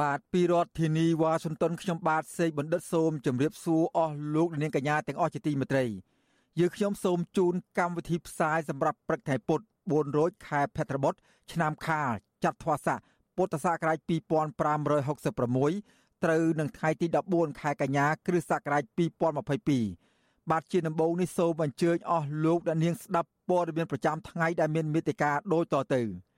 បាទពីរដ្ឋធានីវ៉ាស៊ីនតោនខ្ញុំបាទសេកបណ្ឌិតសូមជម្រាបសួរអស់លោកនាងកញ្ញាទាំងអស់ជាទីមេត្រីយើខ្ញុំសូមជូនកម្មវិធីផ្សាយសម្រាប់ព្រឹកថ្ងៃពុធ4រោចខែភទ្របទឆ្នាំខាលចត្វាស័កពុទ្ធសករាជ2566ត្រូវនឹងថ្ងៃទី14ខែកញ្ញាគ្រិស្តសករាជ2022បាទជាដំបូងនេះសូមអញ្ជើញអស់លោកអ្នកនាងស្ដាប់ព័ត៌មានប្រចាំថ្ងៃដែលមានមេត្តាដូចតទៅ។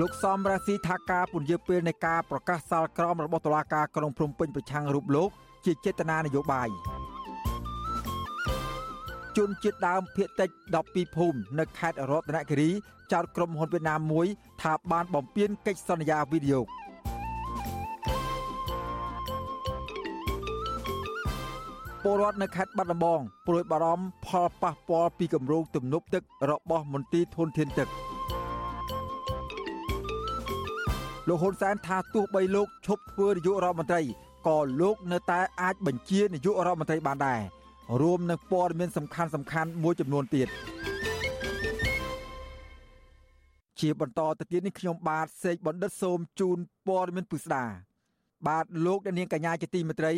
លោកសំរាស៊ីថាការពន្យាពេលនៃការប្រកាសសាលក្រមរបស់តុលាការក្រុងភ្នំពេញប្រឆាំងរូបលោកជាចេតនានយោបាយជនជាតិដើមភៀតតិច12ភូមិនៅខេត្តរតនគិរីចោទក្រុមហ៊ុនវៀតណាមមួយថាបានបំពានកិច្ចសន្យាវីដេអូពលរដ្ឋនៅខេត្តបាត់ដំបងព្រួយបារម្ភផលប៉ះពាល់ពីគម្រោងទំនប់ទឹករបស់មន្ទីរធនធានទឹក។ លោកហ៊ុនសែនថាទោះបីលោកឈប់ធ្វើនាយករដ្ឋមន្ត្រីក៏លោកនៅតែអាចបញ្ជានាយករដ្ឋមន្ត្រីបានដែររួមនឹងព័ត៌មានសំខាន់សំខាន់មួយចំនួនទៀតជាបន្តទៅទៀតនេះខ្ញុំបាទសេកបណ្ឌិតសូមជូនព័ត៌មានពិស្ដាបាទលោកនាងកញ្ញាជាទីមេត្រី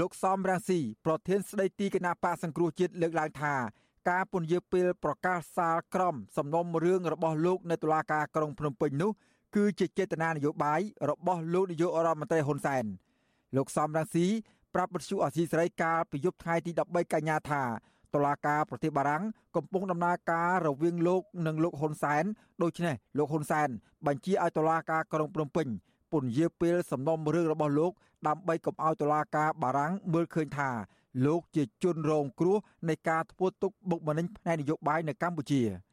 លោកសំរាំងស៊ីប្រធានស្ដីទីគណៈបកសង្គ្រោះជាតិលើកឡើងថាការពន្យាពេលប្រកាសសាលក្រមសំណុំរឿងរបស់លោកនៅតុលាការក្រុងភ្នំពេញនោះ គឺជាចេតនានយោបាយរបស់លោកនាយករដ្ឋមន្ត្រីហ៊ុនសែនលោកសំរងស៊ីប្រាប់បទសុអសីសេរីកាលពីយប់ថ្ងៃទី13កញ្ញាថាតឡាការប្រទេសបារាំងកំពុងដំណើរការរវាងលោកនិងលោកហ៊ុនសែនដូច្នេះលោកហ៊ុនសែនបញ្ជាឲ្យតឡាការក្រុងភ្នំពេញពន្យាពេលសំណុំរឿងរបស់លោក ដើម្បីកុំឲ្យតឡាការបារាំងមើលឃើញថាលោកជាជនរងគ្រោះនៃការធ្វើទុកបុកម្នេញផ្នែកនយោបាយនៅកម្ពុជា។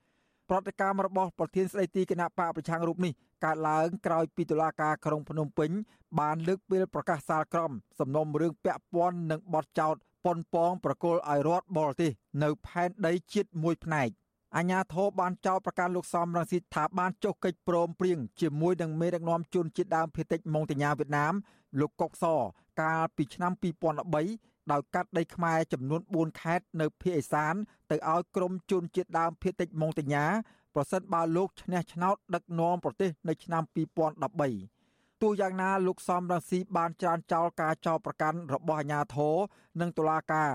ប្រតិកម្មរបស់ប្រធានស្ដីទីគណៈបកប្រឆាំងរូបនេះ កើតឡើងក្រោយពីតុលាការក្រុងភ្នំពេញ បានលើកពេលប្រកាសសាលក្រមសំណុំរឿងពាក់ព័ន្ធនឹងបទចោទប៉ុនប៉ងប្រកុលឲ្យរដ្ឋបរទេសនៅផែនដីជាតិមួយផ្នែកអាញាធរបានចោទប្រកាន់លោកសំរងស៊ីថាបានចុះកិច្ចព្រមព្រៀងជាមួយនឹងមេដឹកនាំជនជាតិដើមភាគតិចម៉ុងតាញាវៀតណាម លោកកុកសកាលពីឆ្នាំ2013ដោយកាត់ដីខ្មែរចំនួន4ខេត្តនៅភូមិអេសានទៅឲ្យក្រមជនជាតិដើមភាគតិចម៉ុងតាញា ប្រសិនបើលោកឈ្នះឆ្នោតដឹកនាំប្រទេសនៅឆ្នាំ2013ទោះយ៉ាងណាលោកសំរងស៊ីបានច្រានចោលការចោទប្រកាន់របស់អាជ្ញាធរនិងតុលាការ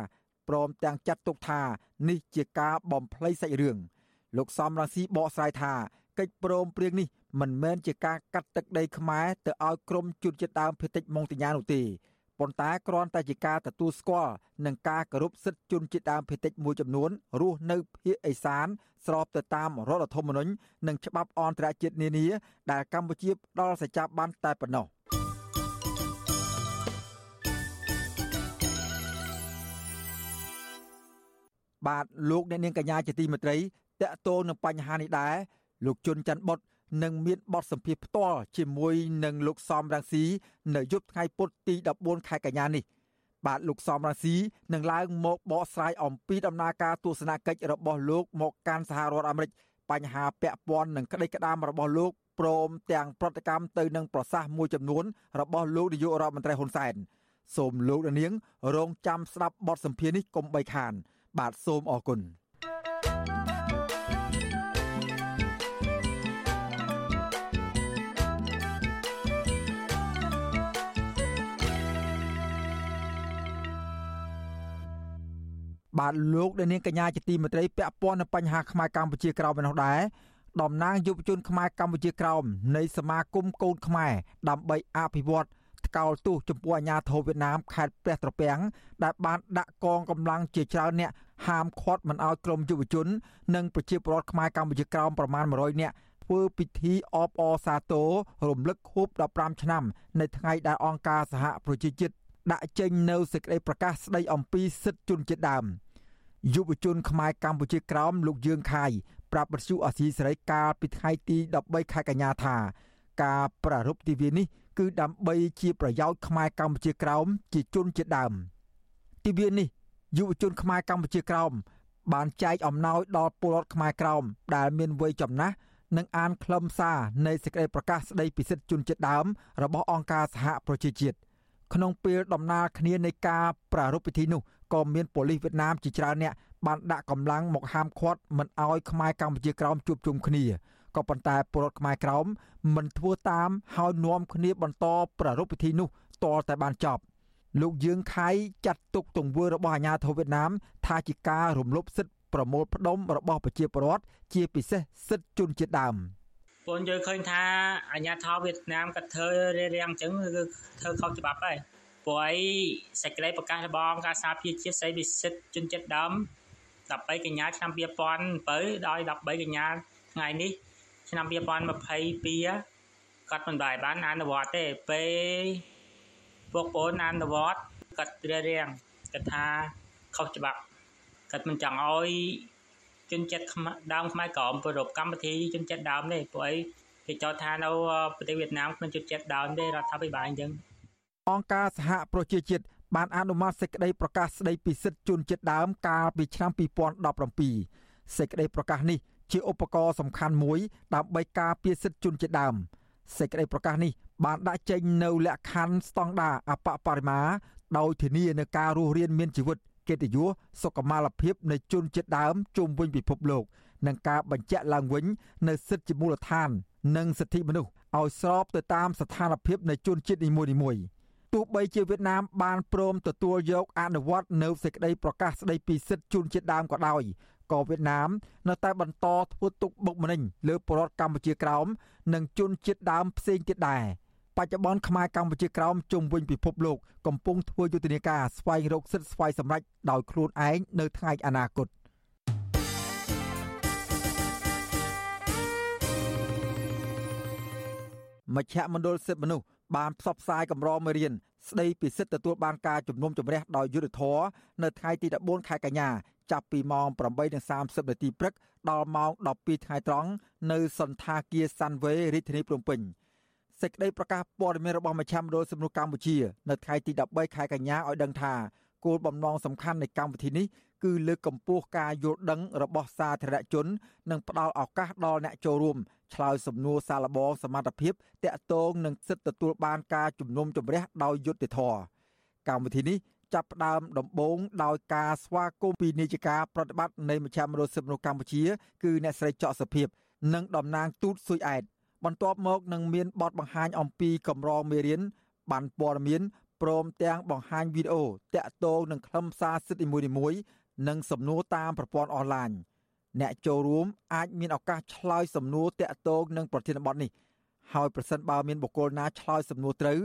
ព្រមទាំងចាត់ទុកថានេះជាការបំភ្លៃសាច់រឿងលោកសំរងស៊ីបកស្រាយថាកិច្ចព្រមព្រៀងនេះមិនមែនជាការកាត់ទឹកដីខ្មែរទៅឲ្យក្រមជនជាតិដើមភាគតិចម៉ុងតាញានោះទេ ប៉ុន្តែគ្រាន់តែជាការទទួលស្គាល់នឹងការគោរពសិទ្ធិជនជាតិដើមភាគតិចមួយចំនួនរស់នៅភូមិអេសាន ស្របទៅតាមរដ្ឋធម្មនុញ្ញនិងច្បាប់អន្តរជាតិនានាដែលកម្ពុជាផ្ដល់សច្ចាប័នតែប៉ុណ្ណោះបាទលោកអ្នកនាងកញ្ញាជាទីមេត្រីតកតងនឹងបញ្ហានេះដែរលោកជុនច័ន្ទបុត នឹងមានបទសម្ភាសផ្ទាល់ជាមួយនឹងលោកសំរងស៊ីនៅយប់ថ្ងៃពុធទី14ខែកញ្ញានេះបាទលោកសំរងស៊ីនឹងឡើងមកបកស្រាយអំពីដំណើរការទស្សនកិច្ចរបស់លោកមកកាន់សហរដ្ឋអាមេរិកបញ្ហាពាក់ព័ន្ធនឹងក្តីក្តាមរបស់លោកព្រមទាំងប្រតិកម្មទៅនឹងប្រសាសន៍មួយចំនួនរបស់លោកនាយករដ្ឋមន្ត្រីហ៊ុនសែនសូមលោកនាងរងចាំស្ដាប់បទសម្ភាសន៍នេះកុំបីខាន បាទសូមអរគុណ បាទលោកដែលនាងកញ្ញាជាទីមេត្រីពាក់ព័ន្ធនឹងបញ្ហាខ្មែរកម្ពុជាក្រោមឯនោះដែរតំណាងយុវជនខ្មែរកម្ពុជាក្រោមនៃសមាគមកូនខ្មែរដើម្បីអភិវឌ្ឍថ្កោលទោសចំពោះអាញាធរវៀតណាមខេត្តព្រះត្រពាំងដែលបានដាក់កងកម្លាំងជាច្រើនអ្នកហាមឃាត់មិនឲ្យក្រុមយុវជន និងប្រជាពលរដ្ឋខ្មែរកម្ពុជាក្រោមប្រមាណ100នាក់ធ្វើពិធីអបអរសាទររំលឹកខួប15ឆ្នាំនៃថ្ងៃដែលអង្គការសហប្រជាជាតិ ដាក់ចេញនៅសេចក្តីប្រកាសស្តីអំពីសិទ្ធិជនជាតិដើមយុវជនខ្មែរកម្ពុជាក្រោមលោកយើងខាយប្រាប់បទសុអសីសេរីកាលពីថ្ងៃទី13ខែកញ្ញាថា ការប្រារព្ធទិវានេះគឺដើម្បីជាប្រយោជន៍ខ្មែរកម្ពុជាក្រោមជាជនជាដើមទិវានេះយុវជនខ្មែរកម្ពុជាក្រោមបានចែកអំណោយដល់ពលរដ្ឋខ្មែរក្រោមដែលមានវ័យចំណាស់និងអានខ្លឹមសារនៃសេចក្តីប្រកាសស្តីពីសិទ្ធិជនជាតិដើមរបស់អង្គការសហប្រជាជាតិ ក្នុងពេលដំណើរគ្នានៃការប្រារព្ធពិធីនោះក៏មានប៉ូលីសវៀតណាមជាច្រើនអ្នកបានដាក់កម្លាំងមកហាមឃាត់មិនឲ្យខ្មែរកម្ពុជាក្រោមជួបជុំគ្នាក៏ប៉ុន្តែពលរដ្ឋខ្មែរក្រោមមិនធ្វើតាមហើយនាំគ្នាបន្តប្រារព្ធពិធីនោះតរតែបានចប់លោកយើងខៃចាត់ទុកទង្វើរបស់អាញាធិបតេយ្យវៀតណាមថាជាការរំលោភសិទ្ធិប្រមូលផ្ដុំរបស់ប្រជាពលរដ្ឋជាពិសេសសិទ្ធិជនជាតិដើម ពលយើងឃើញថាអាញាធិបតេយ្យវៀតណាមក៏ធ្វើរារាំងអញ្ចឹងគឺធ្វើខុសច្បាប់ហើយព្រោះអីសេចក្តីប្រកាសរបស់អង្គការសហប្រជាជាតិស្តីពីសិទ្ធិជនជាតិដើម13កញ្ញាឆ្នាំ2007ដល់13កញ្ញាថ្ងៃនេះឆ្នាំ2022គាត់មិនដែរបានអនុវត្តទេពេលពួកប្អូនអនុវត្តគាត់រារាំងគាត់ថាខុសច្បាប់គាត់មិនចង់ឲ្យ ជនជាតិដើមខ្មែរក្រមប្រពកម្មវិធីជនជាតិដើមទេព្រោះអីគេចោទថានៅប្រទេសវៀតណាមគ្មានជនជាតិដើមទេរដ្ឋាភិបាលអញ្ចឹងអង្គការសហប្រជាជាតិបានអនុម័តសេចក្តីប្រកាសស្តីពីសិទ្ធិជនជាតិដើមកាលពីឆ្នាំ2017សេចក្តីប្រកាសនេះជាឧបករណ៍សំខាន់មួយដើម្បីការពារសិទ្ធិជនជាតិដើមសេចក្តីប្រកាសនេះបានដាក់ចេញនៅលក្ខខណ្ឌស្តង់ដារអបបរិមាដោយធានានៅការរស់រានមានជីវិត កិត្តិយសសុខុមាលភាពនៃជនជាតិដើមជុំវិញពិភពលោកនិងការបញ្ជាក់ឡើងវិញនៅសិទ្ធិជាមូលដ្ឋាន និងសិទ្ធិមនុស្សឲ្យស្របទៅតាមស្ថានភាពនៃជនជាតិនីមួយៗទោះបីជាវៀតណាមបានព្រមទទួលយកអនុវត្តនៅសេចក្តីប្រកាសស្តីពីសិទ្ធិជនជាតិដើមក៏ដោយក៏វៀតណាមនៅតែបន្តធ្វើទុកបុកម្នេញលើប្រជាពលរដ្ឋកម្ពុជាក្រោមនិងជនជាតិដើមផ្សេងទៀតដែរ បច្ចុប្បន្នខ្មែរកម្ពុជាក្រោមជុំវិញពិភពលោកកំពុងធ្វើយុទ្ធនាការស្វែងរកសិទ្ធិស្វ័យសម្រេចដោយខ្លួនឯងនៅថ្ងៃអនាគតមជ្ឈមណ្ឌលសិទ្ធិមនុស្សបានផ្សព្វផ្សាយកម្រមេរៀនស្ដីពីសិទ្ធិទទួលបានការជំនុំជម្រះដោយយុត្តិធម៌នៅថ្ងៃទី14ខែកញ្ញាចាប់ពីម៉ោង8:30នាទីព្រឹកដល់ម៉ោង12ថ្ងៃត្រង់នៅសន្តាគារសាន់វេរាជធានីភ្នំពេញ សេចក្តីប្រកាសព័ត៌មានរបស់មជ្ឈមណ្ឌលសំណុះកម្ពុជានៅថ្ងៃទី13ខែកញ្ញាឲ្យដឹងថាគោលបំណងសំខាន់នៃកម្មវិធីនេះគឺលើកកម្ពស់ការយល់ដឹងរបស់សាធារណជន និងផ្ដល់ឱកាសដល់អ្នកចូលរួមឆ្លើយសំណួរសាឡបងសមត្ថភាពតាក់ទងនឹងសិទ្ធិទទួលបានការជំនុំជម្រះដោយយុត្តិធម៌កម្មវិធីនេះចាប់ផ្ដើមដំបូងដោយការស្វាគមន៍ពីនាយិកាប្រតិបត្តិនៃមជ្ឈមណ្ឌលសិទ្ធិមនុស្សកម្ពុជា គឺអ្នកស្រីចော့សុភាព និងតំណាងទូតស៊ុយអែត បន្ទាប់មកនឹងមានបទបង្ហាញអំពីកម្រងមេរៀនបានព័ត៌មានព្រមទាំងបង្ហាញវីដេអូតាក់ទងនឹងខ្លឹមសារសិទ្ធិនីមួយៗនិងសំណួរតាមប្រព័ន្ធអនឡាញអ្នកចូលរួមអាចមានឱកាសឆ្លើយសំណួរតាក់ទងនឹងប្រធានបទនេះហើយប្រសិនបើមានបុគ្គលណាឆ្លើយសំណួរត្រូវ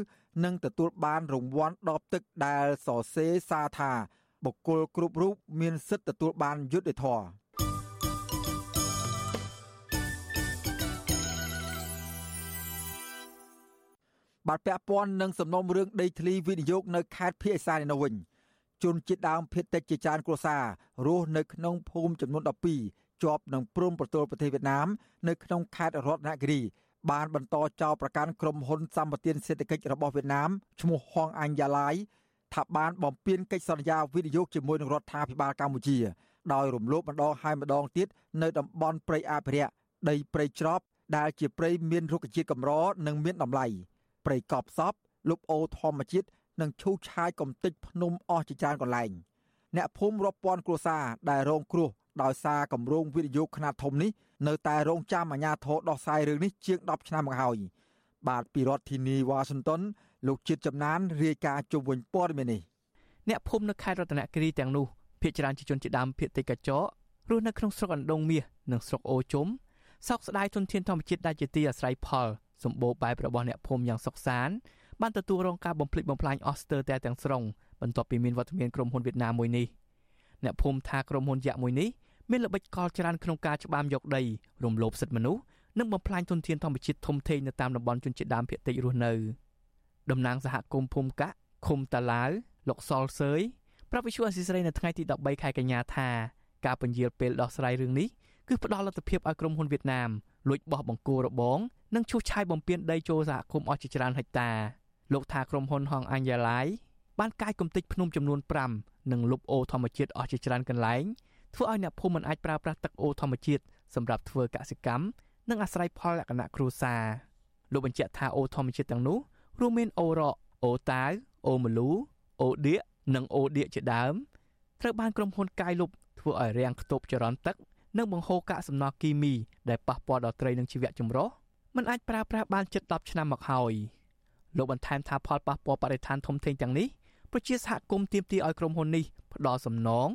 នឹងទទួលបានរង្វាន់ដបទឹកដែលសរសេរសារថាបុគ្គលគ្រប់រូបមានសិទ្ធិទទួលបានយុត្តិធម៌ បាទពាក់ព័ន្ធនឹងសំណុំរឿងដីធ្លីវិនិយោគនៅខេត្តភៀកសាននៅវិញជនជាតិដើមភាគតិចជាច្រើនគ្រួសាររស់នៅក្នុងភូមិចំនួន12ជាប់នឹងព្រំប្រទល់ប្រទេសវៀតណាមនៅក្នុងខេត្តរតនគិរីបានបន្តចោទប្រកាន់ក្រុមហ៊ុនសម្បត្តិសេដ្ឋកិច្ចរបស់វៀតណាមឈ្មោះហងអញយ៉ាឡាយថាបានបំពានកិច្ចសន្យាវិនិយោគជាមួយនឹងរដ្ឋាភិបាលកម្ពុជាដោយរំលោភម្ដងហើយម្ដងទៀតនៅតំបន់ព្រៃអភិរក្សដីព្រៃច្រប់ដែលជាព្រៃមានរុក្ខជាតិកម្រនិងមានតម្លៃ ព្រៃកប់សពលុបអូធម្មជាតិនិងឈូសឆាយកំទេចភ្នំអស់ជាច្រើនកន្លែងអ្នកភូមិរាប់ពាន់គ្រួសារដែលរងគ្រោះដោយសារគម្រោងវិនិយោគខ្នាតធំនេះនៅតែរងចាំអាជ្ញាធរដោះស្រាយរឿងនេះជាង10ឆ្នាំមកហើយបាទពីរដ្ឋធានីវ៉ាស៊ីនតោនលោកជាតិចំណានរាយការណ៍ជុំវិញព័ត៌មាននេះអ្នកភូមិនៅខេត្តរតនគិរីទាំងនោះភ ieck ច្រើនជាជនជាដើមភ ieck តិចកញ្ចក់រស់នៅក្នុងស្រុកអណ្ដងមាសនិងស្រុកអូជុំសោកស្ដាយទុនធានធម្មជាតិដែលជាទីអាស្រ័យផល សម្បូរបែបរបស់អ្នកភូមិយ៉ាងសុខសាន្តបានទទួលរងការបំផ្លិចបំផ្លាញអស់ស្ទើរតែទាំងស្រុងបន្ទាប់ពីមានវត្តមានក្រុមហ៊ុនវៀតណាមមួយនេះអ្នកភូមិថាក្រុមហ៊ុនយក្សមួយនេះមានល្បិចកលច្រើនក្នុងការច្បាមយកដីរំលោភសិទ្ធិមនុស្សនិងបំផ្លាញទុនធានធម្មជាតិធំធេងនៅតាមតំបន់ជនជាតិដើមភាគតិចរស់នៅតំណាងសហគមន៍ភូមិកាក់ឃុំតាឡាវលោកសលសើយប្រាប់វិសុអសិសរីនៅថ្ងៃទី13ខែកញ្ញាថាការពន្យាលពេលដោះស្រាយរឿងនេះ គឺផ្ដល់លទ្ធភាពឲ្យក្រុមហ៊ុនវៀតណាមលួចបោះបង្គោលរបងនិងឈូសឆាយបំពេញដីចូលសហគមន៍អស់ជាច្រើនហិកតាលោកថាក្រុមហ៊ុនហងអញ្ញាឡៃបានកាយគំតិចភ្នំចំនួន5និងលុបអូរធម្មជាតិអស់ជាច្រើនកន្លែងធ្វើឲ្យអ្នកភូមិមិនអាចប្រើប្រាស់ទឹកអូរធម្មជាតិសម្រាប់ធ្វើកសិកម្មនិងអាស្រ័យផលលក្ខណៈគ្រួសារលោកបញ្ជាក់ថាអូរធម្មជាតិទាំងនោះរួមមានអូរ៉កអូតាវអូមលូអូដៀកនិងអូដៀកជាដើមត្រូវបានក្រុមហ៊ុនកាយលុបធ្វើឲ្យរាំងខ្ទប់ចរន្តទឹក និងបង្ហូរកាកសំណល់គីមីដែលប៉ះពាល់ដល់ត្រីនិងជីវៈចម្រុះមិនអាចប្រើប្រាស់បានជិត10ឆ្នាំមកហើយលោកបន្ថែមថាផលប៉ះពាល់បរិស្ថានធំធេងទាំងនេះប្រជាសហគមន៍ទាមទារឲ្យក្រុមហ៊ុននេះផ្ដល់សំណង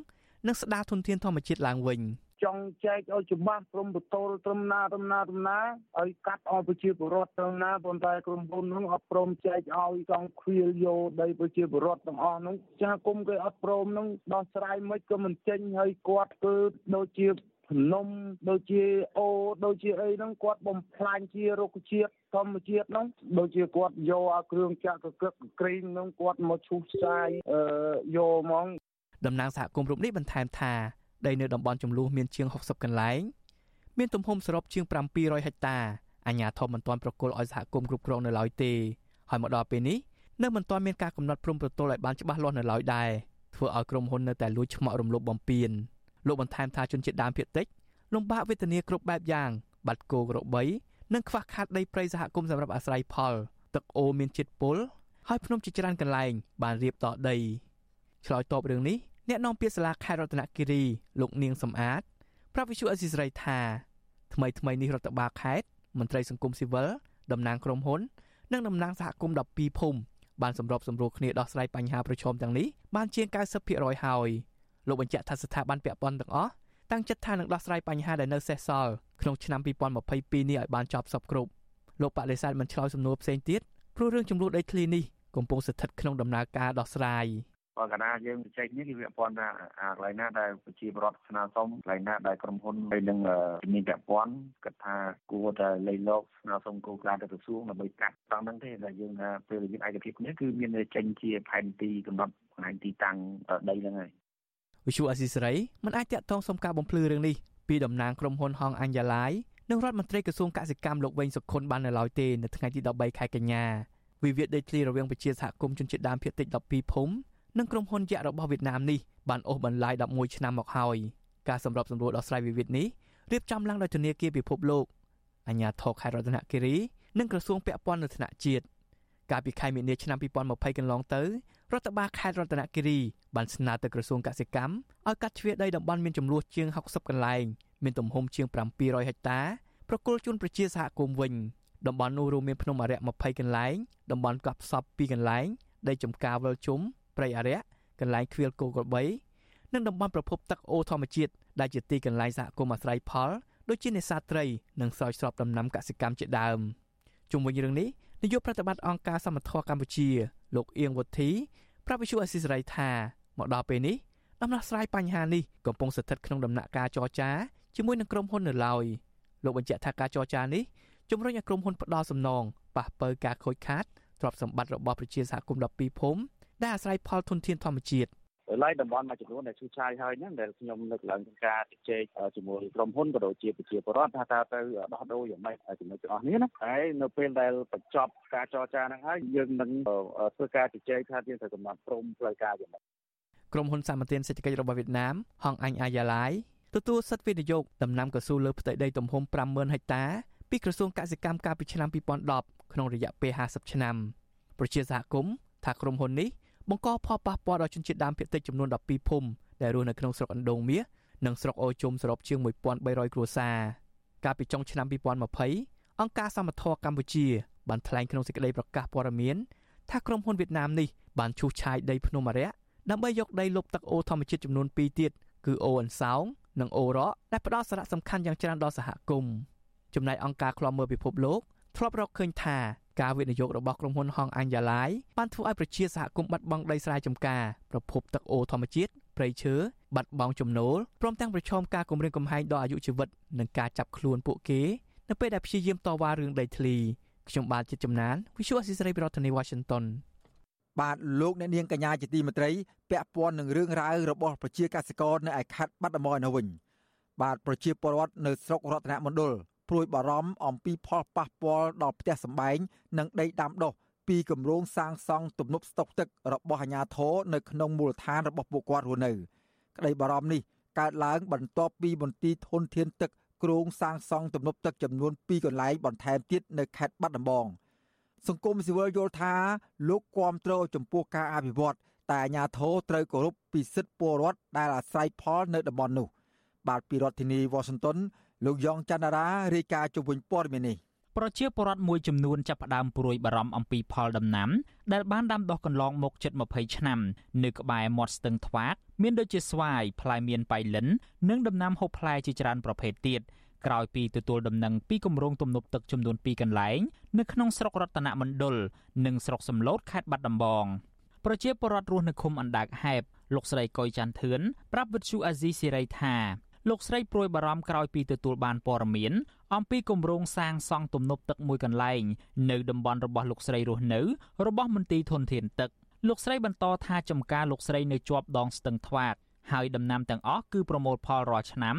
និងស្ដារធនធានធម្មជាតិឡើងវិញចង់ចែកឲ្យច្បាស់ព្រមបតលត្រឹមណាត្រឹមណាត្រឹមណាឲ្យកាត់ឲ្យប្រជាពលរដ្ឋត្រឹមណាប៉ុន្តែក្រុមហ៊ុនហ្នឹងអត់ព្រមចែកឲ្យចង់ខ្វៀលយកដីប្រជាពលរដ្ឋទាំងអស់ហ្នឹងចាគុំគេអត់ព្រមហ្នឹងដោះស្រាយមិនក៏មិនចេញឲ្យគាត់គឺដូចជាភ្នំដូចជាអូដូចជាអីហ្នឹងគាត់បំផ្លាញជារុក្ខជាតិធម្មជាតិហ្នឹងដូចជាគាត់យកអាគ្រឿងចាក់កកឹកក្រែងហ្នឹងគាត់មកឈូសឆាយអឺយកហ្មងតំណាងសហគមន៍រូបនេះបន្ថែមថាដីនៅតំបន់ចំនួនមានជាង60កន្លែងមានទំហំសរុបជាង700ហិកតាអាជ្ញាធរមិនទាន់ប្រគល់ឲ្យសហគមន៍គ្រប់គ្រងនៅឡើយទេហើយមកដល់ពេលនេះនៅមិនទាន់មានការកំណត់ព្រំប្រទល់ឲ្យបានច្បាស់លាស់នៅឡើយដែរធ្វើឲ្យក្រុមហ៊ុននៅតែលួចឆ្មក់រំលោភបំពាន លោកបន្ថែមថាជនជាតិដើមភាគតិចលំបាកវេទនាគ្រប់បែបយ៉ាង បាត់គោក្របី និងខ្វះខាតដីព្រៃសហគមន៍សម្រាប់អាស្រ័យផល ទឹកអូមានជាតិពុលហើយភ្នំជាច្រើនកន្លែង បានរៀបតដីឆ្លើយតបរឿងនេះអ្នកនាំពាក្យសាលាខេត្តរតនគិរីលោកនាងសំអាតប្រាប់វិសុអេស៊ីសរ៉ៃថាថ្មីថ្មីនេះរដ្ឋបាលខេត្តមន្ត្រីសង្គមស៊ីវិលតំណាងក្រុមហ៊ុន និងតំណាងសហគមន៍12ភូមិបានសម្របសម្រួលគ្នាដោះស្រាយបញ្ហាប្រឈមទាំងនេះបានជាង90%ហើយ លោកបញ្ជាក់ថាស្ថាប័នពាក់ព័ន្ធទាំងអស់តាំងចិត្តថានឹងដោះស្រាយបញ្ហាដែលនៅសេសសល់ក្នុងឆ្នាំ2022នេះឲ្យបានចប់សពគ្រប់លោកបដិសេធមិនឆ្លើយសំណួរផ្សេងទៀតព្រោះរឿងចំនួនដីធ្លីនេះកំពុងស្ថិតក្នុងដំណើរការដោះស្រាយ។បើកាលណាយើងជជែកនេះគឺវាព័ន្ធថាអាកន្លែងណាដែលប្រជាពលរដ្ឋស្នើសុំកន្លែងណាដែលក្រុមហ៊ុនហើយនឹងជំនាញពាក់ព័ន្ធគិតថាគួរតែលៃលោកស្នើសុំគោលការណ៍ទៅក្រសួងដើម្បីកាត់ត្រង់ហ្នឹងទេដែលយើងថាពេលយើងឯកភាពនេះគឺមានចេញជាផែនទីកំណត់កន្លែងទីតាំងដីហ្នឹងហើយ វិសុអស៊ីសេរីមិនអាចតាក់ទងសុំការបំភ្លឺរឿងនេះពីតំណាងក្រុមហ៊ុនហងអញ្ញាឡាយនិងរដ្ឋមន្ត្រីក្រសួងកសិកម្មលោកវិញសុខុនបាននៅឡើយទេនៅថ្ងៃទី13ខែកញ្ញាវិវាទដីធ្លីរវាងប្រជាសហគមន៍ជនជាតិដើមភាគតិច12ភូមិនិងក្រុមហ៊ុនយក្សរបស់វៀតណាមនេះបានអូសបន្លាយ11ឆ្នាំមកហើយការសម្របសម្រួលដោះស្រាយវិវាទនេះរៀបចំឡើងដោយធនាគារពិភពលោកអាជ្ញាធរខេត្តរតនគិរីនិងក្រសួងពាក់ព័ន្ធនៅថ្នាក់ជាតិកាលពីខែមីនាឆ្នាំ2020កន្លងទៅ រដ្ឋបាលខេត្តរតនគិរីបានស្នើទៅក្រសួងកសិកម្មឲ្យកាត់ជ្រៀតដីតំបន់មានចំនួនជាង60កន្លែងមានទំហំជាង700ហិកតាប្រគល់ជូនប្រជាសហគមន៍វិញតំបន់នោះរួមមានភ្នំអរិយ20កន្លែងតំបន់កោះផ្សព្វ2កន្លែងដីចំការវិលជុំព្រៃអរិយកន្លែងខ្វៀលគោក្របីនិងតំបន់ប្រភពទឹកអូធម្មជាតិដែលជាទីកន្លែងសហគមន៍អាស្រ័យផលដូចជានេសាទត្រីនិងស្រោចស្រពដំណាំកសិកម្មជាដើមជុំវិញរឿងនេះនាយកប្រតិបត្តិអង្គការសមត្ថៈកម្ពុជា លោកអៀងវុធីប្រាប់វិសុអសិសរីថាមកដល់ពេលនេះដំណោះស្រាយបញ្ហានេះកំពុងស្ថិតក្នុងដំណាក់កាលចរចាជាមួយនឹងក្រុមហ៊ុននៅឡើយលោកបញ្ជាក់ថាការចរចានេះជំរុញឲ្យក្រុមហ៊ុនផ្ដល់សំណងប៉ះពើការខូចខាតទ្រព្យសម្បត្តិរបស់ប្រជាសហគមន៍12ភូមិដែលអាស្រ័យផលធនធានធម្មជាតិ ឡើយតំបន់មួយចំនួនដែលឈូសឆាយហើយហ្នឹងដែលខ្ញុំនឹកឡើងក្នុងការជជែកជាមួយក្រុមហ៊ុនក៏ដូចជាប្រជាពលរដ្ឋថាតើទៅដោះដូរយ៉ាងម៉េចជាមួយទាំងអស់នេះណាហើយនៅពេលដែលបញ្ចប់ការចរចាហ្នឹងហើយយើងនឹងធ្វើការជជែកថាយើងត្រូវកំណត់ព្រំផ្លូវការយ៉ាងម៉េចក្រុមហ៊ុនសម្បត្តិសេដ្ឋកិច្ចរបស់វៀតណាមហងអញអាយ៉ាឡៃទទួលសិទ្ធិវិនិយោគដំណាំកស៊ូលើផ្ទៃដីទំហំ50000ហិកតាពីក្រសួងកសិកម្មកាលពីឆ្នាំ2010ក្នុងរយៈពេល50ឆ្នាំប្រជាសហគមន៍ថាក្រុមហ៊ុននេះ បង្កផលប៉ះពាល់ដល់ជនជាតិដើមភាគតិចចំនួន12ភូមិដែលរស់នៅក្នុងស្រុកអណ្ដូងមាសនិងស្រុកអូជុំសរុបជាង1300គ្រួសារកាលពីចុងឆ្នាំ2020អង្គការសមត្ថៈកម្ពុជាបានថ្លែងក្នុងសេចក្តីប្រកាសព័ត៌មានថាក្រុមហ៊ុនវៀតណាមនេះបានឈូសឆាយដីភ្នំអរិយដើម្បីយកដីលុបទឹកអូធម្មជាតិចំនួន2ទៀតគឺអូអន្សោងនិងអូរ៉កដែលផ្ដល់សារៈសំខាន់យ៉ាងច្រើនដល់សហគមន៍ចំណែកអង្គការឃ្លាំមើលពិភពលោក ធ្លាប់រកឃើញថាការវិនិយោគរបស់ក្រុមហ៊ុនហងអញ្ញាឡាយបានធ្វើឲ្យប្រជាសហគមន៍បាត់បង់ដីស្រែចម្ការប្រភពទឹកអូធម្មជាតិព្រៃឈើបាត់បង់ចំណូលព្រមទាំងប្រឈមការគំរាមកំហែងដល់អាយុជីវិតនិងការចាប់ខ្លួនពួកគេនៅពេលដែលព្យាយាមតវ៉ារឿងដីធ្លីខ្ញុំបាទជាចំណាន Visual Assisray ប្រធានាទី Washington បាទលោកអ្នកនាងកញ្ញាជាទីមេត្រីពាក់ព័ន្ធនឹងរឿងរ៉ាវរបស់ប្រជាកសិករនៅឯខេត្តបាត់ដំបងនោះវិញបាទប្រជាពលរដ្ឋនៅស្រុករតនមណ្ឌល ព្រួយបារម្ភអំពីផលប៉ះពាល់ដល់ផ្ទះសម្បែងនិងដីដាំដុះពីគម្រោងសាងសង់ទំនប់ស្តុកទឹករបស់អាជ្ញាធរនៅក្នុងមូលដ្ឋានរបស់ពួកគាត់រស់នៅក្តីបារម្ភនេះកើតឡើងបន្ទាប់ពីមន្ទីរធនធានទឹកគ្រោងសាងសង់ទំនប់ទឹកចំនួន2កន្លែងបន្ថែមទៀតនៅខេត្តបាត់ដំបងសង្គមស៊ីវិលយល់ថាលោកគាំទ្រចំពោះការអភិវឌ្ឍតែអាជ្ញាធរត្រូវគោរពពីសិទ្ធិពលរដ្ឋដែលអាស្រ័យផលនៅតំបន់នោះ បាទពីរដ្ឋធានីវ៉ាស៊ីនតោន លោកយ៉ងច័ន្ទរារាយការណ៍ជុំវិញព័ត៌មាននេះប្រជាពលរដ្ឋមួយចំនួនចាប់ផ្ដើមព្រួយបារម្ភអំពីផលដំណាំដែលបានដាំដុះកន្លងមកជិត20ឆ្នាំ នៅក្បែរមាត់ស្ទឹងថ្វាកមានដូចជាស្វាយផ្លែមៀនបៃលិននិងដំណាំហូបផ្លែជាច្រើនប្រភេទទៀតក្រោយពីទទួលដំណឹងពីគម្រោងទំនប់ទឹកចំនួន2កន្លែងនៅក្នុងស្រុករតនមណ្ឌលនិងស្រុកសំឡូតខេត្តបាត់ដំបងប្រជាពលរដ្ឋរស់នៅឃុំអណ្ដាកហែបលោកស្រីកុយច័ន្ទធឿនប្រាប់វិទ្យុអាស៊ីសេរីថា លោកស្រីព្រួយបារម្ភក្រោយពីទទួលបានព័ត៌មានអំពីគម្រោងសាងសង់ទំនប់ទឹកមួយកន្លែងនៅតំបន់របស់លោកស្រីរស់នៅ របស់មន្ទីរធនធានទឹកលោកស្រីបន្តថាចំការលោកស្រីនៅជាប់ដងស្ទឹងថ្វាកហើយដំណាំទាំងអស់គឺប្រមូលផលរាល់ឆ្នាំ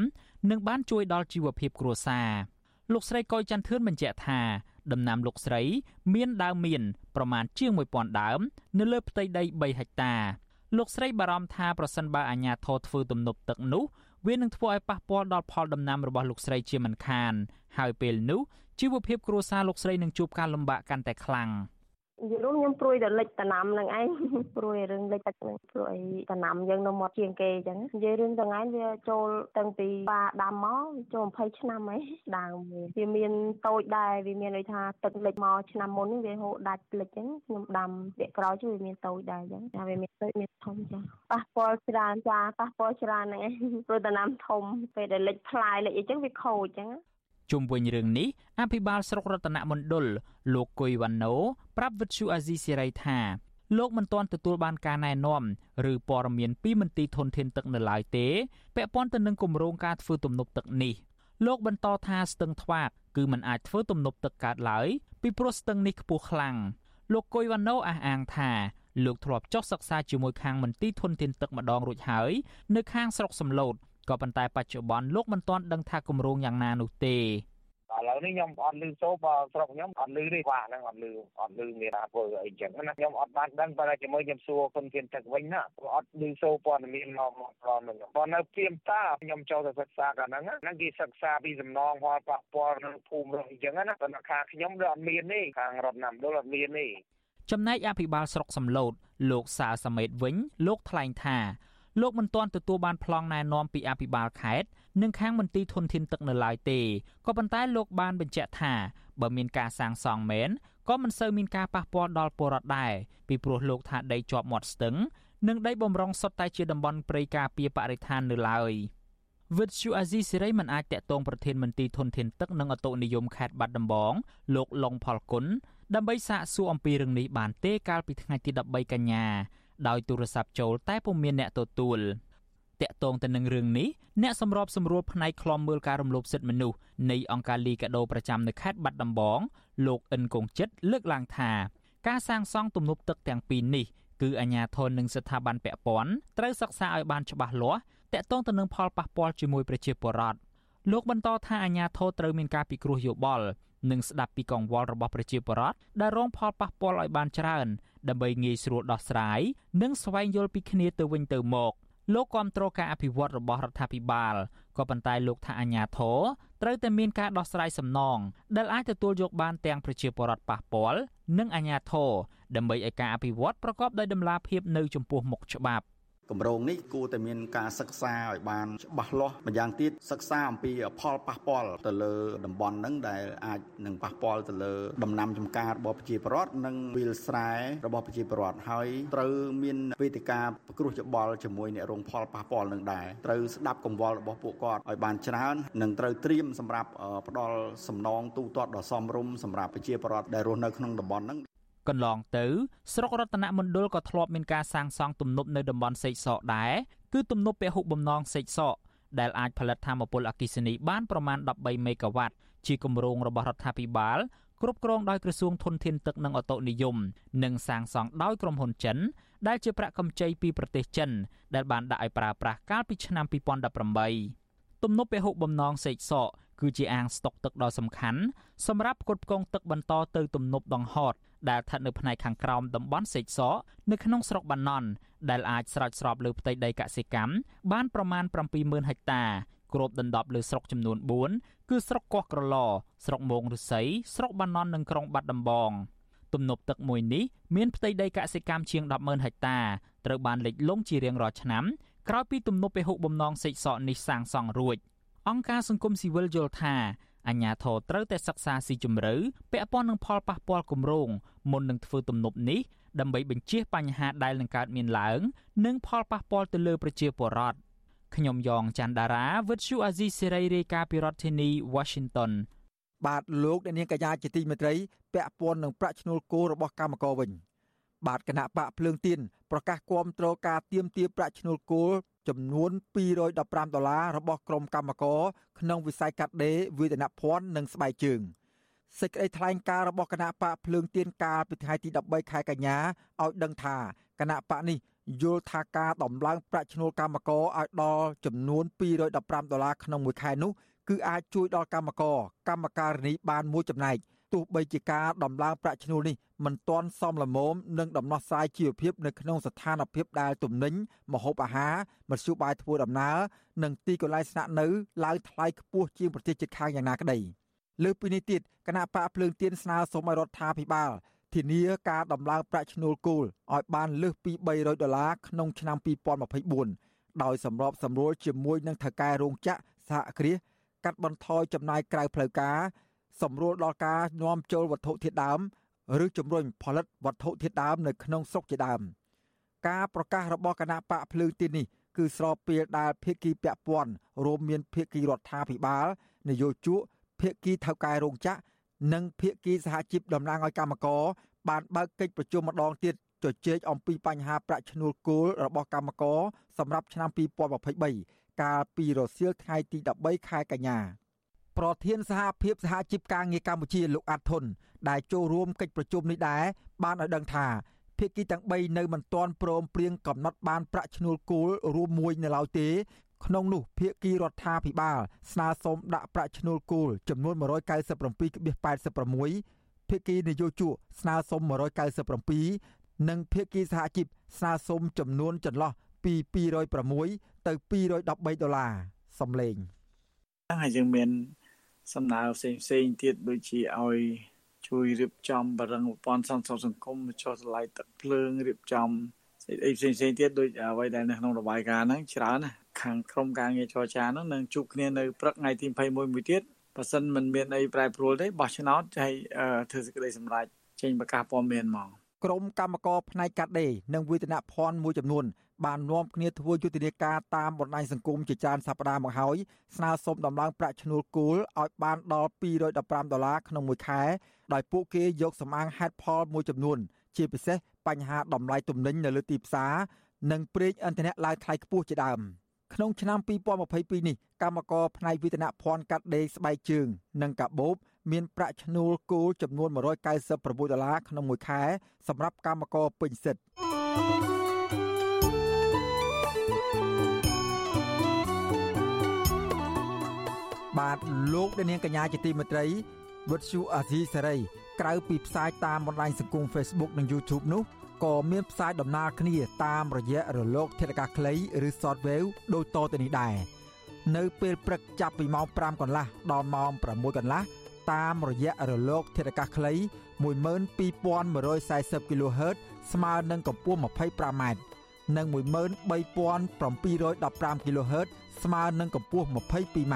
និងបានជួយដល់ជីវភាពគ្រួសារលោកស្រីកុយច័ន្ទធឿនបញ្ជាក់ថាដំណាំលោកស្រី មានដើមមៀនប្រមាណជាង1000ដើម នៅលើផ្ទៃដី3ហិកតាលោកស្រីបារម្ភថាប្រសិនបើអាជ្ញាធរធ្វើទំនប់ទឹកនោះ វានឹងធ្វើឲ្យប៉ះពាល់ដល់ផលដំណាំរបស់លោកស្រីជាមិនខាន ហើយពេលនោះជីវភាពគ្រួសារលោកស្រីនឹងជួបការលំបាកកាន់តែខ្លាំង។និ យាយរួមខ្ញុំព្រួយតែលិចតំណាំនឹងឯងព្រួយរឿងលិចទឹកនឹងព្រួយតំណាំយើងនៅមាត់ជាងគេអញ្ចឹងនិយាយរឿងទាំងឯងវាចូលតាំងពីបាដាំមកចូល20ឆ្នាំហើយដើមវាមានតូចដែរវាមានន័យថាទឹកលិចមកឆ្នាំមុននេះវាហូរដាច់លិចអញ្ចឹងខ្ញុំដាំពាក់ក្រោយជួយវាមានតូចដែរអញ្ចឹងតែវាមានតូចមានធំចាប៉ះពាល់ច្រើនចាប៉ះពាល់ច្រើនហ្នឹងឯងព្រោះតំណាំធំពេលដែលលិចផ្លែលិចអីចឹងវាខូចអញ្ចឹង ជុំវិញរឿងនេះអភិបាលស្រុករតនមណ្ឌលលោកគុយវ៉ាណូប្រាប់វិទ្យុអាស៊ីសេរីថាលោកមិនទាន់ទទួលបានការណែនាំឬព័ត៌មានពីមន្ទីរធនធានទឹកនៅឡើយទេពាក់ព័ន្ធទៅនឹងគម្រោងការធ្វើទំនប់ទឹកនេះលោកបន្តថាស្ទឹងថ្វាកគឺมันអាចធ្វើទំនប់ទឹកកើតឡើយពីព្រោះស្ទឹងនេះខ្ពស់ខ្លាំងលោកគុយវ៉ាណូអះអាងថាលោកធ្លាប់ចុះសិក្សាជាមួយខាងមន្ទីរធនធានទឹកម្ដងរួចហើយនៅខាងស្រុកសំឡូត ក៏ប៉ុន្តែបច្ចុប្បន្នលោកមិនទាន់ដឹងថាគម្រោងយ៉ាងណានោះទេឥឡូវនេះខ្ញុំអត់លឺសូបស្រុកខ្ញុំអត់លឺទេបាទហ្នឹងអត់លឺអត់លឺមានថាធ្វើអីចឹងណាខ្ញុំអត់បានដឹងតែជាមួយខ្ញុំសួរគុណធានទឹកវិញណាអត់លឺសូព័ត៌មានមកមកដល់ហ្នឹងបើនៅព្រាមតាខ្ញុំចូលទៅសិក្សាកាលហ្នឹងហ្នឹងគេសិក្សាពីសំណងផលប៉ះពាល់នៅភូមិនោះអញ្ចឹងណាតែខាងខ្ញុំវាអត់មានទេខាងរដ្ឋណាំដុលអត់មានទេចំណែកអភិបាលស្រុកសំឡូតលោកសាសមេតវិញលោកថ្លែងថា លោកមិនទាន់ទទួលបានប្លង់ណែនាំពីអភិបាលខេត្តនិងខាងមន្ទីរធនធានទឹកនៅឡើយទេក៏ប៉ុន្តែលោកបានបញ្ជាក់ថាបើមានការសាងសង់មែនក៏មិនសូវមានការប៉ះពាល់ដល់ពលរដ្ឋដែរពីព្រោះលោកថាដីជាប់មាត់ស្ទឹងនិងដីបំរុងសុទ្ធតែជាតំបន់ព្រៃការពារបរិស្ថាននៅឡើយវិទ្យុអាស៊ីសេរីមិនអាចតាក់ទងប្រធានមន្ទីរធនធានទឹកនិងអតុនិយមខេត្តបាត់ដំបងលោកឡុងផលគុណដើម្បីសាកសួរអំពីរឿងនេះបានទេកាលពីថ្ងៃទី13កញ្ញា ដោយទូរស័ព្ទចូលតែពុំមានអ្នកទទួលតាក់ទងទៅនឹងរឿងនេះអ្នកសម្របសម្រួលផ្នែកខ្លំមើលការរំលោភសិទ្ធិមនុស្សនៃអង្គការលីកាដូប្រចាំនៅខេត្តបាត់ដំបងលោកអិនកងចិត្តលើកឡើងថាការសាងសង់ទំនប់ទឹកទាំងពីរនេះគឺអាជ្ញាធរនិងស្ថាប័នពាក់ព័ន្ធត្រូវសិក្សាឲ្យបានច្បាស់លាស់តាក់ទងទៅនឹងផលប៉ះពាល់ជាមួយប្រជាពលរដ្ឋលោកបន្តថាអាជ្ញាធរត្រូវមានការពិគ្រោះយោបល់ និងស្ដាប់ពីកង្វល់របស់ប្រជាពលរដ្ឋដែលរងផលប៉ះពាល់ឲ្យបានច្រើនដើម្បីងាយស្រួលដោះស្រាយនិងស្វែងយល់ពីគ្នាទៅវិញទៅមកលោកគាំទ្រការអភិវឌ្ឍរបស់រដ្ឋាភិបាលក៏ប៉ុន្តែលោកថាអាញាធរត្រូវតែមានការដោះស្រាយសំណងដែលអាចទទួលយកបានទាំងប្រជាពលរដ្ឋប៉ះពាល់និងអាញាធរដើម្បីឲ្យការអភិវឌ្ឍប្រកបដោយតម្លាភាពនៅចំពោះមុខច្បាប់គ ម្រោងនេះគួរតែមានការសិក្សាឲ្យបានច្បាស់លាស់ម្យ៉ាងទៀតសិក្សាអំពីផលប៉ះពាល់ទៅលើតំបន់ហ្នឹងដែលអាចនឹងប៉ះពាល់ទៅលើដំណាំចម្ការរបស់ប្រជាពលរដ្ឋនិងវាលស្រែរបស់ប្រជាពលរដ្ឋហើយត្រូវមានវេទិកាពិគ្រោះយោបល់ជាមួយអ្នករងផលប៉ះពាល់នឹងដែរត្រូវស្ដាប់កង្វល់របស់ពួកគាត់ឲ្យបានច្រើននិងត្រូវត្រៀមសម្រាប់ផ្ដល់សំណងទូទាត់ដ៏សមរម្យសម្រាប់ប្រជាពលរដ្ឋដែលរស់នៅក្នុងតំបន់ហ្នឹង កន្លងទៅស្រុករតនមណ្ឌលក៏ធ្លាប់មានការសាងសង់ទំនប់នៅតំបន់សេកសកដែរគឺទំនប់ពហុបំណងសេកសកដែលអាចផលិតថាមពលអគ្គិសនីបានប្រមាណ13មេហ្គាវ៉ាត់ជាគម្រោងរបស់រដ្ឋាភិបាលគ្រប់គ្រងដោយក្រសួងធនធានទឹកនិងអូតូនិយម និងសាងសង់ដោយក្រុមហ៊ុនចិន ដែលជាប្រាក់កម្ចីពីប្រទេសចិន ដែលបានដាក់ឲ្យប្រើប្រាស់កាលពីឆ្នាំ2018ទំនប់ពហុបំណងសេកសក គឺជាអាងស្តុកទឹកដ៏សំខាន់សម្រាប់ផ្គត់ផ្គង់ទឹកបន្តទៅទំនប់ដង្ហតដែលស្ថិតនៅផ្នែកខាងក្រោមតំបន់សេកសកនៅក្នុងស្រុកបាណន់ដែលអាចស្រោចស្រពលើផ្ទៃដីកសិកម្មបានប្រមាណ70000ហិកតាគ្របដណ្ដប់លើស្រុកចំនួន4គឺស្រុកកោះក្រឡស្រុកមោងឫស្សីស្រុកបាណន់និងក្រុងបាត់ដំបងទំនប់ទឹកមួយនេះមានផ្ទៃដីកសិកម្មជាង100,000ហិកតាត្រូវបានលិចលង់ជារៀងរាល់ឆ្នាំក្រោយពីទំនប់ពហុបំណងសេកសកនេះសាងសង់រួច អង្គការសង្គមស៊ីវិលយល់ថាអញ្ញាធរត្រូវតែសិក្សាស៊ីជម្រៅពាក់ព័ន្ធនឹងផលប៉ះពាល់គម្រោងមុននឹងធ្វើទំនប់នេះដើម្បីបញ្ជៀសបញ្ហាដែលនឹងកើតមានឡើង និងផលប៉ះពាល់ទៅលើប្រជាពលរដ្ឋខ្ញុំយ៉ងច័ន្ទដារាវិទ្យុអាស៊ីសេរីរាយការណ៍ពីរដ្ឋធានី Washington បាទលោកអ្នកនាងកញ្ញាជាទីមេត្រីពាក់ព័ន្ធនឹងប្រាក់ឈ្នួលគោរបស់កម្មករវិញបាទគណៈបកភ្លើងទៀនប្រកាសគាំទ្រការទៀមទាប្រាក់ឈ្នួលគោ ចំនួន215ដុល្លាររបស់ក្រុមកម្មករក្នុងវិស័យកាត់ដេរវេទនភ័ណ្ឌនិងស្បែកជើងសេចក្តីថ្លែងការណ៍របស់គណៈបកភ្លើងទៀនកាលពីថ្ងៃទី13ខែកញ្ញាឲ្យដឹងថាគណៈបកនេះយល់ថាការដំឡើងប្រាក់ឈ្នួលកម្មករឲ្យដល់ចំនួន215ដុល្លារក្នុងមួយខែនោះគឺអាចជួយដល់កម្មករកម្មការិនីបានមួយចំណែក ទោះបីជាការដំឡើងប្រាក់ឈ្នួលនេះមិនទាន់សមល្មមនឹងដំណោះស្រាយជីវភាពនៅក្នុងស្ថានភាពដែលទំនិញម្ហូបអាហារមធ្យោបាយធ្វើដំណើរនិងទីកន្លែងស្នាក់នៅឡើងថ្លៃខ្ពស់ជាងប្រទេសជិតខាងយ៉ាងណាក្តីលើពីនេះទៀតគណៈបកភ្លើងទៀនស្នើសុំឲ្យរដ្ឋាភិបាលធានាការដំឡើងប្រាក់ឈ្នួលគោលឲ្យបានលើសពី300ដុល្លារក្នុងឆ្នាំ2024ដោយសម្របសម្រួលជាមួយនឹងថៅកែរោងចក្រសហគ្រាសកាត់បន្ថយចំណាយក្រៅផ្លូវការ សម្រួលដល់ការនាំចូលវត្ថុធាតុដើមឬជំរុញផលិតវត្ថុធាតុដើមនៅក្នុងស្រុកជាដើមការប្រកាសរបស់គណៈបកភ្លើងទីនេះគឺស្របពេលដែលភាគីពាក់ព័ន្ធរួមមានភាគីរដ្ឋាភិបាលនយោជកភាគីថៅកែរោងចក្រនិងភាគីសហជីពតំណាងឲ្យកម្មករបានបើកកិច្ចប្រជុំម្ដងទៀតជជែកអំពីបញ្ហាប្រាក់ឈ្នួលគោលរបស់កម្មករសម្រាប់ឆ្នាំ2023កាលពីរសៀលថ្ងៃទី13ខែកញ្ញា ប្រធានសហភាពសហជីពការងារកម្ពុជាលោកអាត់ធុនដែលចូលរួមកិច្ចប្រជុំនេះដែរបានឲ្យដឹងថាភាគីទាំង3នៅមិនទាន់ព្រមព្រៀងកំណត់បានប្រាក់ឈ្នួលគោលរួមមួយនៅឡើយទេក្នុងនោះភាគីរដ្ឋាភិបាលស្នើសុំដាក់ប្រាក់ឈ្នួលគោលចំនួន197.86ភាគីនយោជកស្នើសុំ197និងភាគីសហជីពស្នើសុំចំនួនចន្លោះពី206ទៅ213ដុល្លារសំលេងហើយយើងមាន សំណើផ្សេងផ្សេងទៀតដូចជាឲ្យជួយរៀបចំបរិងប្រព័ន្ធសន្តិសុខសង្គមចុះតម្លៃទឹកភ្លើងរៀបចំអីផ្សេងផ្សេងទៀតដូចអ្វីដែលនៅក្នុងរបាយការណ៍ហ្នឹងច្រើនណាខាងក្រុមការងារចរចាហ្នឹងនឹងជួបគ្នានៅព្រឹកថ្ងៃទី21មួយទៀតបើសិនមិនមានអីប្រែប្រួលទេបោះឆ្នោតហើយធ្វើសេចក្តីសម្រេចចេញប្រកាសព័ត៌មានហ្មងក្រុមកម្មការផ្នែកកាត់ដេរនិងវេទនភ័ណ្ឌមួយចំនួន បាននាំគ្នាធ្វើយុទ្ធនាការតាមបណ្ដាញសង្គមជាច្រើនសប្តាហ៍មកហើយស្នើសុំដំឡើងប្រាក់ឈ្នួលគោលឲ្យបានដល់215ដុល្លារក្នុងមួយខែដោយពួកគេយកសម្អាងហេតុផលមួយចំនួន ជាពិសេសបញ្ហាតម្លៃទំនិញនៅលើទីផ្សារនិងប្រេងឥន្ធនៈឡើងថ្លៃខ្ពស់ជាដើមក្នុងឆ្នាំ2022នេះកម្មករផ្នែកវិទ្យាភ័ណ្ឌកាត់ដេរស្បែកជើង និងកាបូបមានប្រាក់ឈ្នួលគោលចំនួន196ដុល្លារក្នុងមួយខែ សម្រាប់កម្មករពេញសិទ្ធិ បាទលោកនាងកញ្ញាជាទីមេត្រីវិទ្យុអាស៊ីសេរីក្រៅពីផ្សាយតាមបណ្ដាញសង្គម Facebook និង YouTube នោះក៏មានផ្សាយដំណើរគ្នាតាមរយៈរលក ធាតុអាកាសខ្លីឬ Shortwave ដូចតទៅនេះដែរនៅពេលព្រឹកចាប់ពីម៉ោង5កន្លះដល់ម៉ោង6កន្លះតាមរយៈរលក ធាតុអាកាសខ្លី12140 kHz ស្មើនឹងកម្ពស់ 25m និង13715 kHz ស្មើនឹងកម្ពស់ 22m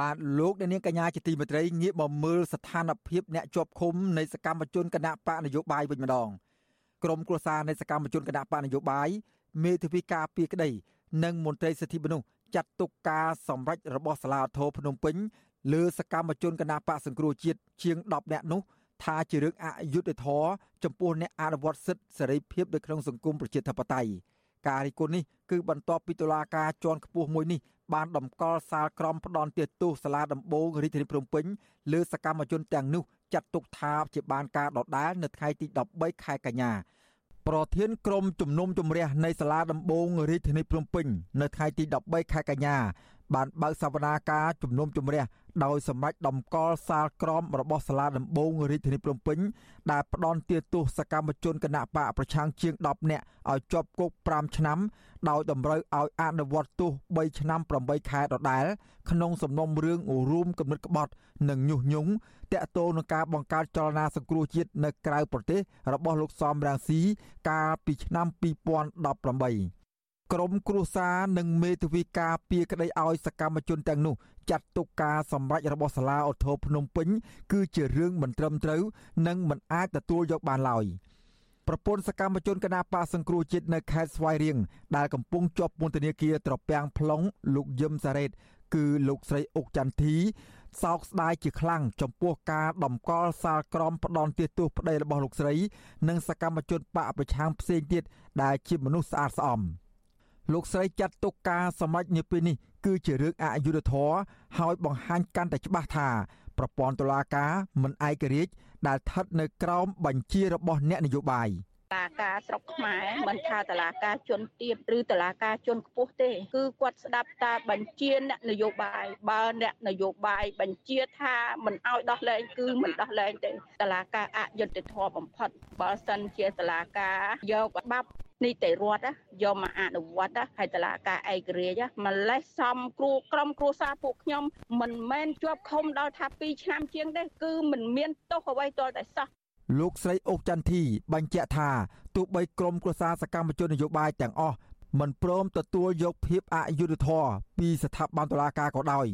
បាទលោកអ្នកនាងកញ្ញាជាទីមេត្រីងាកមកមើលស្ថានភាពអ្នកជាប់ឃុំនៃសកម្មជនគណៈបកនយោបាយវិញម្ដងក្រមគ្រួសារនៃសកម្មជនគណៈបកនយោបាយមេធាវីការពីក្តី និងមន្ត្រីសិទ្ធិមនុស្សចាត់ទុកការសម្រេចរបស់សាលាធរភ្នំពេញលើសកម្មជនគណបកសង្គ្រោះជាតិជាង10នាក់នោះថាជារឿងអយុត្តិធម៌ចំពោះអ្នកអនុវត្តសិទ្ធិសេរីភាពនៅក្នុងសង្គមប្រជាធិបតេយ្យការរិះគន់នេះគឺបន្ទាប់ពីតុលាការជាន់ខ្ពស់មួយនេះ បានតម្កល់សាលក្រមផ្ដន់ទោសសាលាដំបងរាជធានីភ្នំពេញលើសកម្មជនទាំងនោះចាត់ទុកថាជាបានការដដែលនៅថ្ងៃទី13ខែកញ្ញាប្រធានក្រុមជំនុំជម្រះនៃសាលាដំបងរាជធានីភ្នំពេញនៅថ្ងៃទី13ខែកញ្ញា បានបើកសវនាការជំនុំជម្រះដោយសម្រេចដំកល់សាលក្រមរបស់សាលាដំបងរាជធានីភ្នំពេញដែលផ្ដន់ទាទោសកម្មជនគណៈបកប្រឆាំងជាង10នាក់ឲ្យជាប់គុក5ឆ្នាំដោយតម្រូវឲ្យអនុវត្តទោស3ឆ្នាំ8ខែដដែលក្នុងសំណុំរឿងរួមគំនិតក្បត់និងញុះញង់តាក់ទងនឹងការបង្កើតចលនាសង្គ្រោះជាតិនៅក្រៅប្រទេសរបស់លោកសំរាំងស៊ីកាលពីឆ្នាំ2018 ក្រមគ្រួសារនិងមេធាវីការពីក្តីឲ្យសកម្មជនទាំងនោះចាត់ទុកការសម្រេចរបស់សាលាឧទ្ធរភ្នំពេញ គឺជារឿងមិនត្រឹមត្រូវ និងមិនអាចទទួលយកបានឡើយប្រពន្ធសកម្មជនគណបកសង្គ្រោះជាតិនៅខេត្តស្វាយរៀងដែលកំពុងជាប់ពន្ធនាគារត្រពាំង plong លោកយឹមសារ៉េត គឺលោកស្រីអុកចន្ទធីសោកស្ដាយជាខ្លាំងចំពោះការដំកល់សាលក្រមផ្ដន់ទាទោសប្តីរបស់លោកស្រី និងសកម្មជនបកប្រឆាំងផ្សេងទៀតដែលជាមនុស្សស្អាតស្អំ។ លោកស្រីចាត់ទុកការសម្រេចនាពេលនេះគឺជារឿងអយុត្តិធម៌ហើយបង្ហាញកាន់តែច្បាស់ថាប្រព័ន្ធតុលាការមិនឯករាជ្យដែលស្ថិតនៅក្រោមបញ្ជារបស់អ្នកនយោបាយតាការស្រុកខ្មែរមិនថាតឡាការជន់ទៀបឬតឡាការជន់ខ្ពស់ទេ គឺគាត់ស្ដាប់តាបញ្ជាអ្នកនយោបាយបើអ្នកនយោបាយបញ្ជាថាមិនអោយដោះលែងគឺមិនដោះលែងទេតឡាការអយុត្តិធម៌បំផុតបើសិនជាតឡាការយកបាប់ នីតិរដ្ឋយកមកអនុវត្តហើយតឡាការឯករាជ្យម្លេះសំគ្រូក្រុមគ្រួសារពួកខ្ញុំមិនមែនជាប់ឃុំដល់ថា2ឆ្នាំជាងទេគឺមិនមានទោសអ្វីទាល់តែសោះលោកស្រីអុកចន្ទធីបញ្ជាក់ថាទោះបីក្រុមគ្រួសារសកម្មជននយោបាយទាំងអស់មិនព្រមទទួលយកភាពអយុត្តិធម៌ពីស្ថាប័នតុលាការក៏ដោយ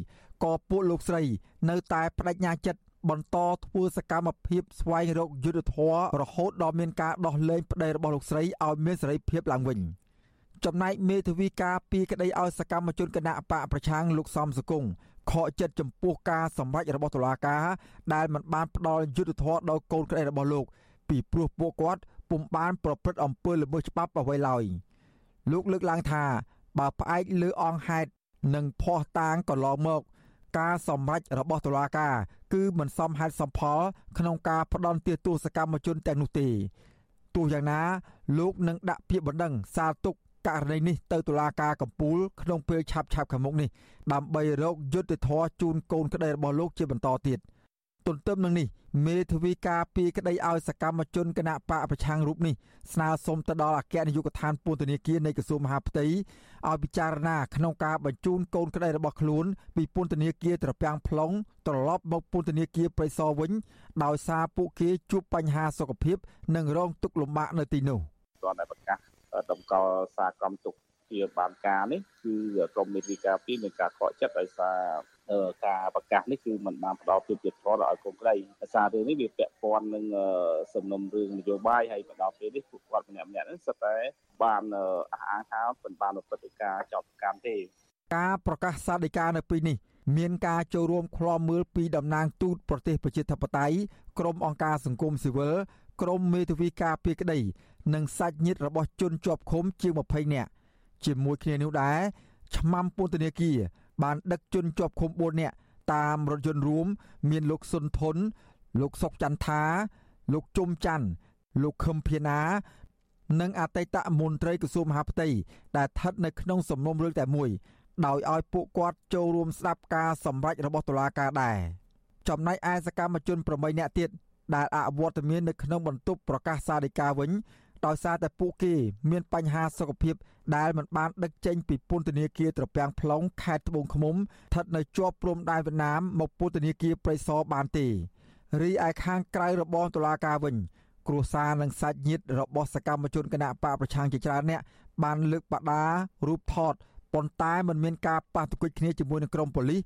ក៏ពួកលោកស្រីនៅតែបដិញ្ញាចិត្ត បន្តធ្វើសកម្មភាពស្វែងរកយុទ្ធធររហូតដល់មានការដោះលែងប្តីរបស់លោកស្រីឲ្យមានសេរីភាពឡើងវិញចំណែកមេធាវីការពីក្តីឲ្យសកម្មជនគណៈបកប្រឆាំងលោកសំសកុងខកចិត្តចំពោះការសម្រេចរបស់តុលាការដែលមិនបានផ្ដល់យុត្តិធម៌ដល់កូនក្តីរបស់លោក ពីព្រោះពួកគាត់ពុំបានប្រព្រឹត្តអំពើល្មើសច្បាប់អ្វីឡើយលោកលើកឡើងថា បើផ្អែកលើអង្គហេតុនិងភ័ស្តុតាងកន្លងមក ការសម្រេចរបស់តុលាការ គឺមិនសមហេតុសមផលក្នុងការផ្ដន់ទាទោសកម្មជនទាំងនោះទេទោះយ៉ាងណាលោកនឹងដាក់ពាក្យបណ្ដឹងសាលទុកករណីនេះទៅតុលាការកំពូលក្នុងពេលឆាប់ឆាប់ខាងមុខនេះដើម្បីរកយុត្តិធម៌ជូនកូនក្តីរបស់លោកជាបន្តទៀត។ ទន្ទឹមនឹងនេះមេធាវីការពីក្តីឲ្យសកម្មជនគណៈបកប្រឆាំងរូបនេះស្នើសុំទៅដល់អគ្គនាយកដ្ឋានពន្ធនាគារនៃក្រសួងមហាផ្ទៃឲ្យពិចារណាក្នុងការបញ្ជូនកូនក្តីរបស់ខ្លួនពីពន្ធនាគារត្រពាំង plong ត្រឡប់មកពន្ធនាគារព្រៃសរវិញ ដោយសារពួកគេជួបបញ្ហាសុខភាព និងរងទុក្ខលំបាកនៅទីនោះគាត់តែប្រកាសតម្កល់សារក្រមទុក ជាបានការនេះគឺក្រមមេធាវីការពីមានការខកចិត្តដោយសារការប្រកាសនេះគឺมันបានផ្ដល់ភាពយុត្តិធម៌ដល់កូនក្រីដោយសាររឿងនេះវាពាក់ព័ន្ធនឹងសំណុំរឿងនយោបាយហើយមកដល់ពេលនេះពួកគាត់ម្នាក់ម្នាក់ហ្នឹងសិតតែបានអះអាងថាមិនបានប្រព្រឹត្តការចោទកម្មទេការប្រកាសសាលដីកានៅពេលនេះមានការចូលរួមឃ្លាំមើលពីតំណាងទូតប្រទេសប្រជាធិបតេយ្យក្រមអង្គការសង្គមស៊ីវិលក្រមមេធាវីការពីក្តី និងសាច់ញាតិរបស់ជនជាប់ឃុំជាង20នាក់ ជាមួយគ្នានោះដែរឆ្មាំពន្ធនាគារបានដឹកជនជាប់ឃុំ4នាក់តាមរថយន្តរួម មានលោកសុនធុនលោកសុកចន្ទថាលោកជុំច័ន្ទលោកខឹមភាណានិងអតីតមន្ត្រីក្រសួងមហាផ្ទៃដែលស្ថិតនៅក្នុងសំណុំរឿងតែមួយដោយឲ្យពួកគាត់ចូលរួមស្ដាប់ការសម្រេចរបស់តុលាការដែរចំណែកឯសកម្មជន8នាក់ទៀតដែលអវត្តមាននៅក្នុងបន្ទប់ប្រកាសសាលដីកាវិញ ដោយសារតែពួកគេមានបញ្ហាសុខភាពដែលមិនបានដឹកចេញពីពន្ធនាគារត្រពាំង plong ខេត្តត្បូងឃ្មុំស្ថិតនៅជាប់ព្រំដែនវៀតណាមមកពន្ធនាគារព្រៃសរបានទេរីឯខាងក្រៅរបងតុលាការវិញគ្រួសារនិងសាច់ញាតិរបស់សកម្មជនគណៈបកប្រឆាំងជាច្រើនអ្នកបានលើកបដារូបថតប៉ុន្តែមិនមានការប៉ះទង្គិចគ្នាជាមួយនឹងក្រុមប៉ូលីស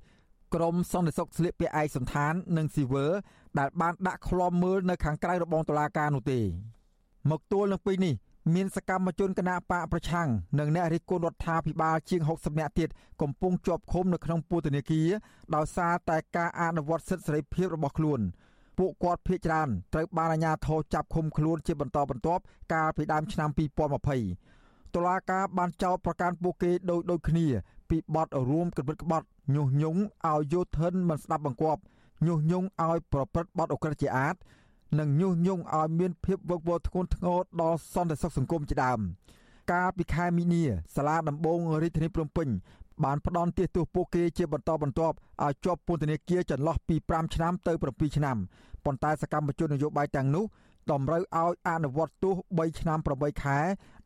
ក្រមសន្តិសុខស្លៀកពាក់ឯកសន្តាននិងស៊ីវិលដែលបានដាក់ឃ្លាំមើលនៅខាងក្រៅរបងតុលាការនោះទេ មកទល់នឹងពេលនេះមានសកម្មជនគណបកប្រឆាំងនិងអ្នករិះគន់រដ្ឋាភិបាលជាង60នាក់ទៀតកំពុងជាប់ឃុំនៅក្នុងពន្ធនាគារដោយសារតែការអនុវត្តសិទ្ធិសេរីភាពរបស់ខ្លួនពួកគាត់ភ័យច្រើនត្រូវបានអាជ្ញាធរចាប់ឃុំខ្លួនជាបន្តបន្ទាប់កាលពីដើមឆ្នាំ2020តុលាការបានចោទប្រកាន់ពួកគេដោយដូចគ្នាពីបទរួមគំនិតក្បត់ញុះញង់ឲ្យយោធិនមិនស្ដាប់បង្គាប់ញុះញង់ឲ្យប្រព្រឹត្តបទអក្រិតជាអាត និងញុះញង់ឲ្យមានភាពវឹកវរធ្ងន់ធ្ងរដល់សន្តិសុខសង្គមជាដើមកាលពីខែមីនាសាលាដំបងរាជធានីភ្នំពេញបានផ្ដន់ទាសទោសពួកគេជាបន្តបន្ទាប់ឲ្យជាប់ពន្ធនាគារចន្លោះពី5ឆ្នាំទៅ7ឆ្នាំប៉ុន្តែសកម្មជននយោបាយទាំងនោះតម្រូវឲ្យអនុវត្តទោស3ឆ្នាំ8ខែ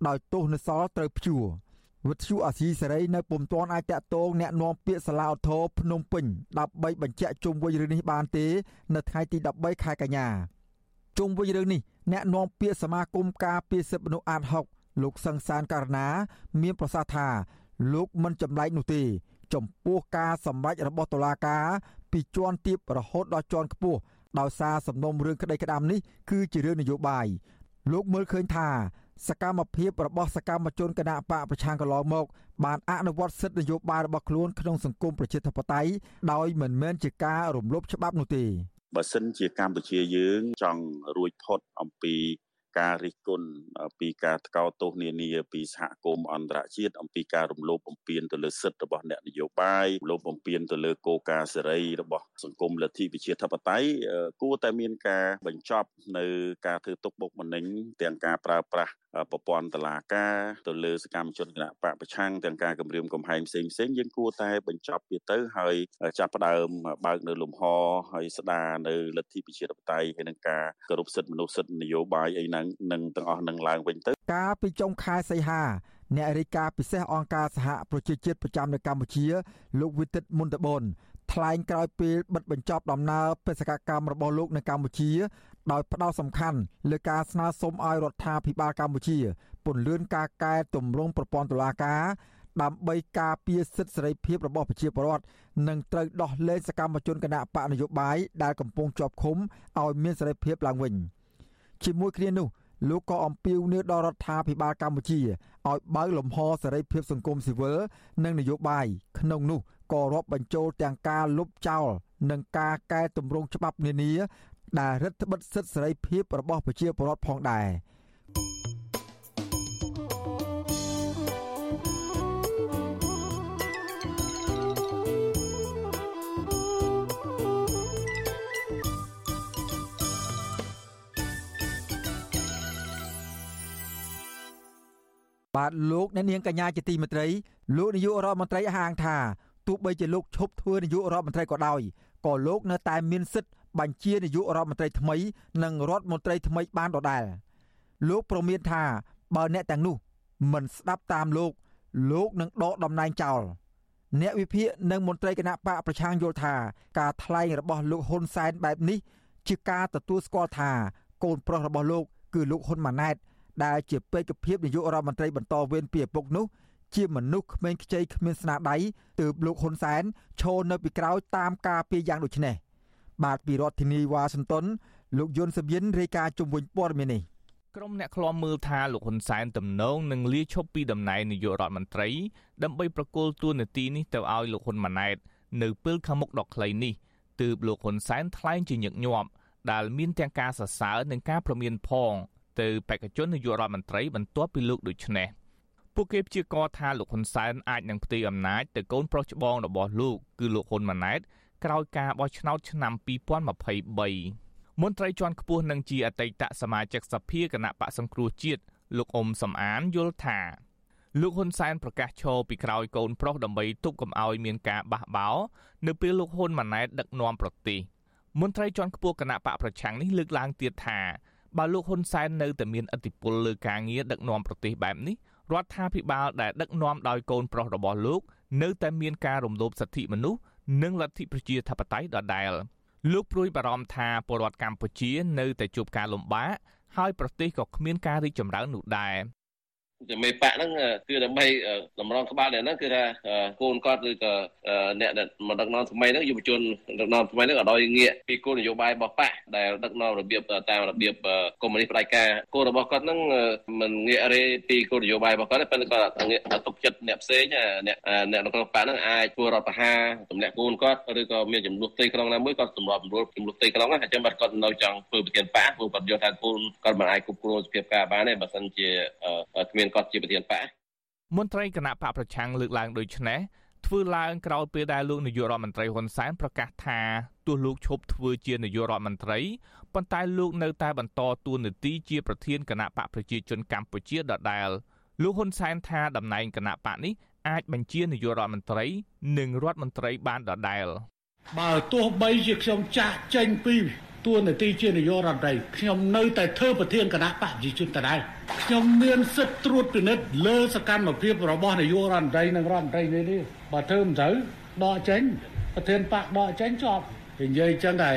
ដោយទោសនៅសល់ត្រូវព្យួរវិទ្យុអាស៊ីសេរីនៅពុំទាន់អាចតាក់ទងแนะនាំពាក្យសាលាឧទ្ធរភ្នំពេញដើម្បីបញ្ជាក់ជុំវិញរឿងនេះបានទេនៅថ្ងៃទី13ខែកញ្ញា ជុំវិញរឿងនេះអ្នកនាំពាក្យសមាគមការពារសិទ្ធិមនុស្សអាត6លោកសង្សានករណា មានប្រសាសន៍ថា លោកមិនចម្លែកនោះទេ ចំពោះការសម្រេចរបស់តុលាការ ពីជាន់ទាបរហូតដល់ជាន់ខ្ពស់ដោយសារសំណុំរឿងក្តីក្តាមនេះគឺជារឿងនយោបាយលោកមើលឃើញថាសកម្មភាពរបស់សកម្មជនគណបកប្រឆាំងកន្លងមក បានអនុវត្តសិទ្ធិនយោបាយរបស់ខ្លួនក្នុងសង្គមប្រជាធិបតេយ្យដោយមិនមែនជាការរំលោភច្បាប់នោះទេ បើសិនជាកម្ពុជាយើងចង់រួចផុតអំពីការរិះគន់ពីការថ្កោលទោសនានាពីសហគមន៍អន្តរជាតិអំពីការរំលោភបំពានទៅលើសិទ្ធិរបស់អ្នកនយោបាយរំលោភបំពានទៅលើគោលការណ៍សេរីរបស់សង្គមលទ្ធិប្រជាធិបតេយ្យគួរតែមានការបញ្ចប់នៅការធ្វើទុកបុកម្នេញទាំងការប្រើប្រាស់ ប្រព័ន្ធតឡាការទៅលើសកម្មជនគណៈបកប្រឆាំងទាំងការគម្រាមកំហែងផ្សេងផ្សេងយើងគួរតែបញ្ចប់វាទៅហើយចាប់ផ្ដើមបើកនៅលំហហើយស្ដារនៅលទ្ធិប្រជាធិបតេយ្យហើយនឹងការគោរពសិទ្ធិមនុស្សសិទ្ធិនយោបាយអីហ្នឹងនឹងទាំងអស់នឹងឡើងវិញទៅកាលពីចុងខែសីហាអ្នករាយការណ៍ពិសេសអង្គការសហប្រជាជាតិប្រចាំនៅកម្ពុជាលោកវិទិតមុនតបន ថ្លែងក្រោយពេលបិទបញ្ចប់ដំណើរបេសកកម្មរបស់លោកនៅកម្ពុជា ដោយផ្ដោតសំខាន់លើការស្នើសុំឲ្យរដ្ឋាភិបាលកម្ពុជាពន្យាការកែតម្រង់ប្រព័ន្ធតុលាការដើម្បីការពារសិទ្ធិសេរីភាពរបស់ប្រជាពលរដ្ឋនិងត្រូវដោះលែងសកម្មជនគណៈបកនយោបាយដែលកំពុងជាប់ឃុំឲ្យមានសេរីភាពឡើងវិញជាមួយគ្នានោះ លោកក៏អំពាវនាវដល់រដ្ឋាភិបាលកម្ពុជាឲ្យបើកលំហសេរីភាពសង្គមស៊ីវិលនិងនយោបាយក្នុងនោះក៏រាប់បញ្ចូលទាំងការលុបចោលនិងការកែតម្រង់ច្បាប់នានាដែលរដ្ឋបិទសិទ្ធិសេរីភាពរបស់ប្រជាពលរដ្ឋផងដែរ បាទលោកអ្នកនាងកញ្ញាជាទីមេត្រីលោកនាយករដ្ឋមន្ត្រីអះអាងថាទោះបីជាលោកឈប់ធ្វើនាយករដ្ឋមន្ត្រីក៏ដោយក៏លោកនៅតែមានសិទ្ធិបញ្ជានាយករដ្ឋមន្ត្រីថ្មី និងរដ្ឋមន្ត្រីថ្មីបានដដែលលោកប្រមានថាបើអ្នកទាំងនោះមិនស្ដាប់តាមលោក លោកនឹងដកតំណែងចោលអ្នកវិភាគនិងមន្ត្រីគណៈបកប្រឆាំងយល់ថាការថ្លែងរបស់លោកហ៊ុនសែនបែបនេះ ជាការទទួលស្គាល់ថាកូនប្រុសរបស់លោក គឺលោកហ៊ុនម៉ាណែត ដែលជាពេកភាពនាយករដ្ឋមន្ត្រីបន្តវេនពីឪពុកនោះជាមនុស្សក្មេងខ្ចីគ្មានស្នាដៃទើបលោកហ៊ុនសែនឈរនៅពីក្រោយតាមការពីយ៉ាងដូចនេះបាទពីរដ្ឋធានីវ៉ាស៊ីនតោនលោកយុនសាមៀនរាយការណ៍ជុំវិញព័ត៌មាននេះក្រុមអ្នកឃ្លាំមើលថាលោកហ៊ុនសែនទំនងនឹងលាឈប់ពីតំណែងនាយករដ្ឋមន្ត្រីដើម្បីប្រគល់តួនាទីនេះទៅឲ្យលោកហ៊ុនម៉ាណែតនៅពេលខាងមុខដ៏ខ្លីនេះទើបលោកហ៊ុនសែនថ្លែងជាញឹកញាប់ដែលមានទាំងការសរសើរនិងការប្រមានផង ទៅបេក្ខជននាយករដ្ឋមន្ត្រីបន្ទាប់ពីលោកដូចនេះពួកគេព្យាករថាលោកហ៊ុនសែនអាចនឹងផ្ទេរអំណាចទៅកូនប្រុសច្បងរបស់លោកគឺលោកហ៊ុនម៉ាណែតក្រោយការបោះឆ្នោតឆ្នាំ2023មន្ត្រីជាន់ខ្ពស់នឹងជាអតីតសមាជិកសភាគណៈបកសង្គ្រោះជាតិលោកអ៊ុំសំអានយល់ថាលោកហ៊ុនសែនប្រកាសឈរពីក្រោយកូនប្រុសដើម្បីទប់កុំឲ្យមានការបះបោរនៅពេលលោកហ៊ុនម៉ាណែតដឹកនាំប្រទេសមន្ត្រីជាន់ខ្ពស់គណៈបកប្រឆាំងនេះលើកឡើងទៀតថា បើលោកហ៊ុនសែននៅតែមានឥទ្ធិពលលើការងារដឹកនាំប្រទេសបែបនេះរដ្ឋាភិបាលដែលដឹកនាំដោយកូនប្រុសរបស់លោក នៅតែមានការរំលោភសិទ្ធិមនុស្សនិងលទ្ធិប្រជាធិបតេយ្យដដែលលោកព្រួយបារម្ភថាពលរដ្ឋកម្ពុជានៅតែជួបការលំបាកហើយប្រទេសក៏គ្មានការរីកចម្រើននោះដែរជា មេបកហ្នឹងគឺដើម្បីតម្រង់ក្បាលហ្នឹងគឺថាកូនគាត់ឬក៏អ្នកមកដឹកនាំថ្មីហ្នឹងយុវជនដឹកនាំថ្មីហ្នឹងឲ្យងាកពីគោលនយោបាយរបស់បកដែលដឹកនាំរបៀបតាមរបៀបកុម្មុយនីសផ្ដាច់ការគោលរបស់គាត់ហ្នឹងមិនងាករេពីគោលនយោបាយរបស់គាត់ទេប៉ុន្តែគាត់ងាកទុកចិត្តអ្នកផ្សេងអ្នកអ្នកនៅក្នុងបកហ្នឹងអាចធ្វើរដ្ឋប្រហារទម្លាក់កូនគាត់ឬក៏មានចំនួនផ្ទៃក្នុងណាមួយគាត់សម្របសម្រួលចំនួនផ្ទៃក្នុងហ្នឹងអញ្ចឹងបាត់គាត់នៅចង់ធ្វើប្រធានបកព្រោះគាត់យល់ថាកូនគាត់មិនអាចគ្រប់គ្រងសភាពការបានទេបើសិនជាគ្មានគាត់ជាប្រធានបកមន្ត្រីគណៈបកប្រឆាំងលើកឡើងដូចនេះធ្វើឡើងក្រោយពេលដែលលោកនាយករដ្ឋមន្ត្រីហ៊ុនសែនប្រកាសថាទោះលោកឈប់ធ្វើជានាយករដ្ឋមន្ត្រីប៉ុន្តែលោកនៅតែបន្តតួនាទីជាប្រធានគណៈបកប្រជាជនកម្ពុជាដដែលលោកហ៊ុនសែនថាតំណែងគណៈបកនេះអាចបញ្ជានាយករដ្ឋមន្ត្រី និងរដ្ឋមន្ត្រីបានដដែលបើទោះបីជាខ្ញុំចាក់ចេញពី តួនាទីជានាយករដ្ឋមន្ត្រីខ្ញុំនៅតែធ្វើប្រធានគណៈបកប្រជាជនដដែលខ្ញុំមានសិទ្ធិត្រួតពិនិត្យលើសកម្មភាពរបស់នាយករដ្ឋមន្ត្រីនិងរដ្ឋមន្ត្រីនេះនេះបើធ្វើមិនត្រូវដកចេញប្រធានបកដកចេញចប់និយាយចឹងតែ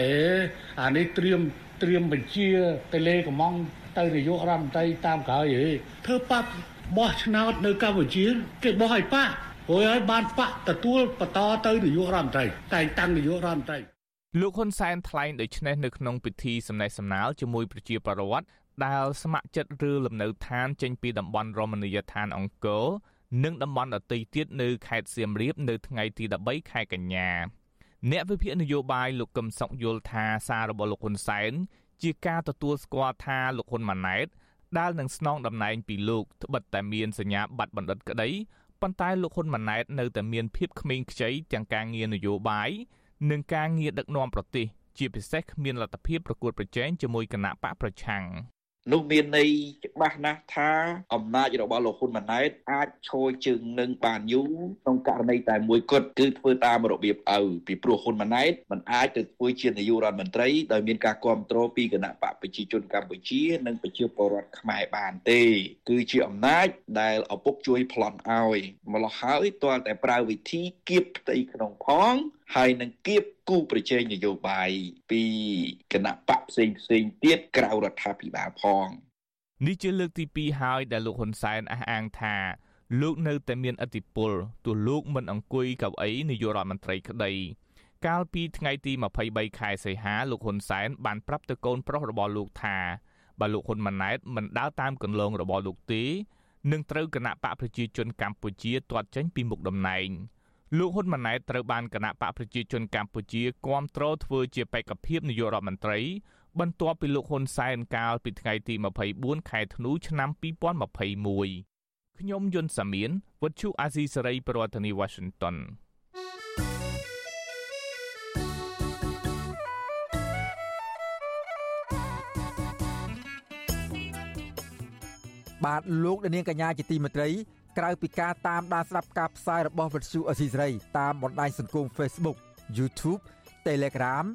អានេះត្រៀមត្រៀមបញ្ជាទៅលេកំងទៅនាយករដ្ឋមន្ត្រីតាមក្រោយហីធ្វើបាត់បោះឆ្នោតនៅកម្ពុជាគេបោះឲ្យប៉ាព្រោះឲ្យបានប៉ទទួលបន្តទៅនាយករដ្ឋមន្ត្រីតែងតាំងនាយករដ្ឋមន្ត្រី លោកហ៊ុនសែនថ្លែងដូចនេះនៅក្នុងពិធីសម្ដែងសម្ដាលជាមួយប្រជាពលរដ្ឋដែលស្ម័គ្រចិត្តឬលំនៅឋានចេញពីតំបន់រមណីយដ្ឋានអង្គរនិងតំបន់ដទៃទៀតនៅខេត្តសៀមរាបនៅថ្ងៃទី13ខែកញ្ញាអ្នកវិភាគនយោបាយលោកកឹមសុខយល់ថាសាររបស់លោកហ៊ុនសែនជាការទទួលស្គាល់ថាលោកហ៊ុនម៉ាណែតដែលនឹងស្នងតំណែងពីលោកត្បិតតែមានសញ្ញាបត្របណ្ឌិតក្តីប៉ុន្តែលោកហ៊ុនម៉ាណែតនៅតែមានភាពក្មេងខ្ចីទាំងការងារនយោបាយ និងការងារដឹកនាំប្រទេសជាពិសេសគ្មានលទ្ធភាពប្រកួតប្រជែងជាមួយគណៈបកប្រឆាំងនោះមានន័យច្បាស់ណាស់ថាអំណាចរបស់លោកហ៊ុនម៉ាណែតអាចឈរជើងនឹងបានយូរក្នុងករណីតែមួយគត់គឺធ្វើតាមរបៀបឪពីព្រោះហ៊ុនម៉ាណែតមិនអាចទៅធ្វើជានាយករដ្ឋមន្ត្រីដោយមានការគ្រប់គ្រងពីគណៈបកប្រជាជនកម្ពុជា និងប្រជាពលរដ្ឋខ្មែរបានទេ គឺជាអំណាចដែលឪពុកជួយប្លន់ឲ្យម្ល៉េះហើយទាល់តែប្រើវិធីគៀបផ្ទៃក្នុងផង ហើយនឹងគៀបគូប្រជែងនយោបាយពីគណៈបកផ្សេងផ្សេងទៀតក្រៅរដ្ឋាភិបាលផងនេះជាលើកទី2ហើយដែលលោកហ៊ុនសែនអះអាងថាលោកនៅតែមានអធិបុលទោះលោកមិនអង្គុយកៅអីនាយករដ្ឋមន្ត្រីក្តីកាលពីថ្ងៃទី23ខែសីហាលោកហ៊ុនសែនបានប្រាប់ទៅកូនប្រុសរបស់លោកថាបើលោកហ៊ុនម៉ាណែតមិនដើរតាមគន្លងរបស់លោកទេនឹងត្រូវគណៈបកប្រជាជនកម្ពុជាទាត់ចេញពីមុខតំណែង លោកហ៊ុនម៉ាណែតត្រូវបានគណៈបកប្រជាជនកម្ពុជាគាំទ្រធ្វើជាបេក្ខភាពនាយករដ្ឋមន្ត្រី បន្ទាប់ពីលោកហ៊ុនសែនកាលពីថ្ងៃទី24ខែធ្នូឆ្នាំ2021ខ្ញុំយុនសាមៀនវុទ្ធុអាស៊ីសេរីប្រធានាធិបតី Washington បាទលោកនាងកញ្ញាជាទីមេត្រី ក្រៅពីការតាមដានស្ដាប់ការផ្សាយរបស់វិទ្យុអស៊ីសេរីតាមបណ្ដាញសង្គម Facebook YouTube Telegram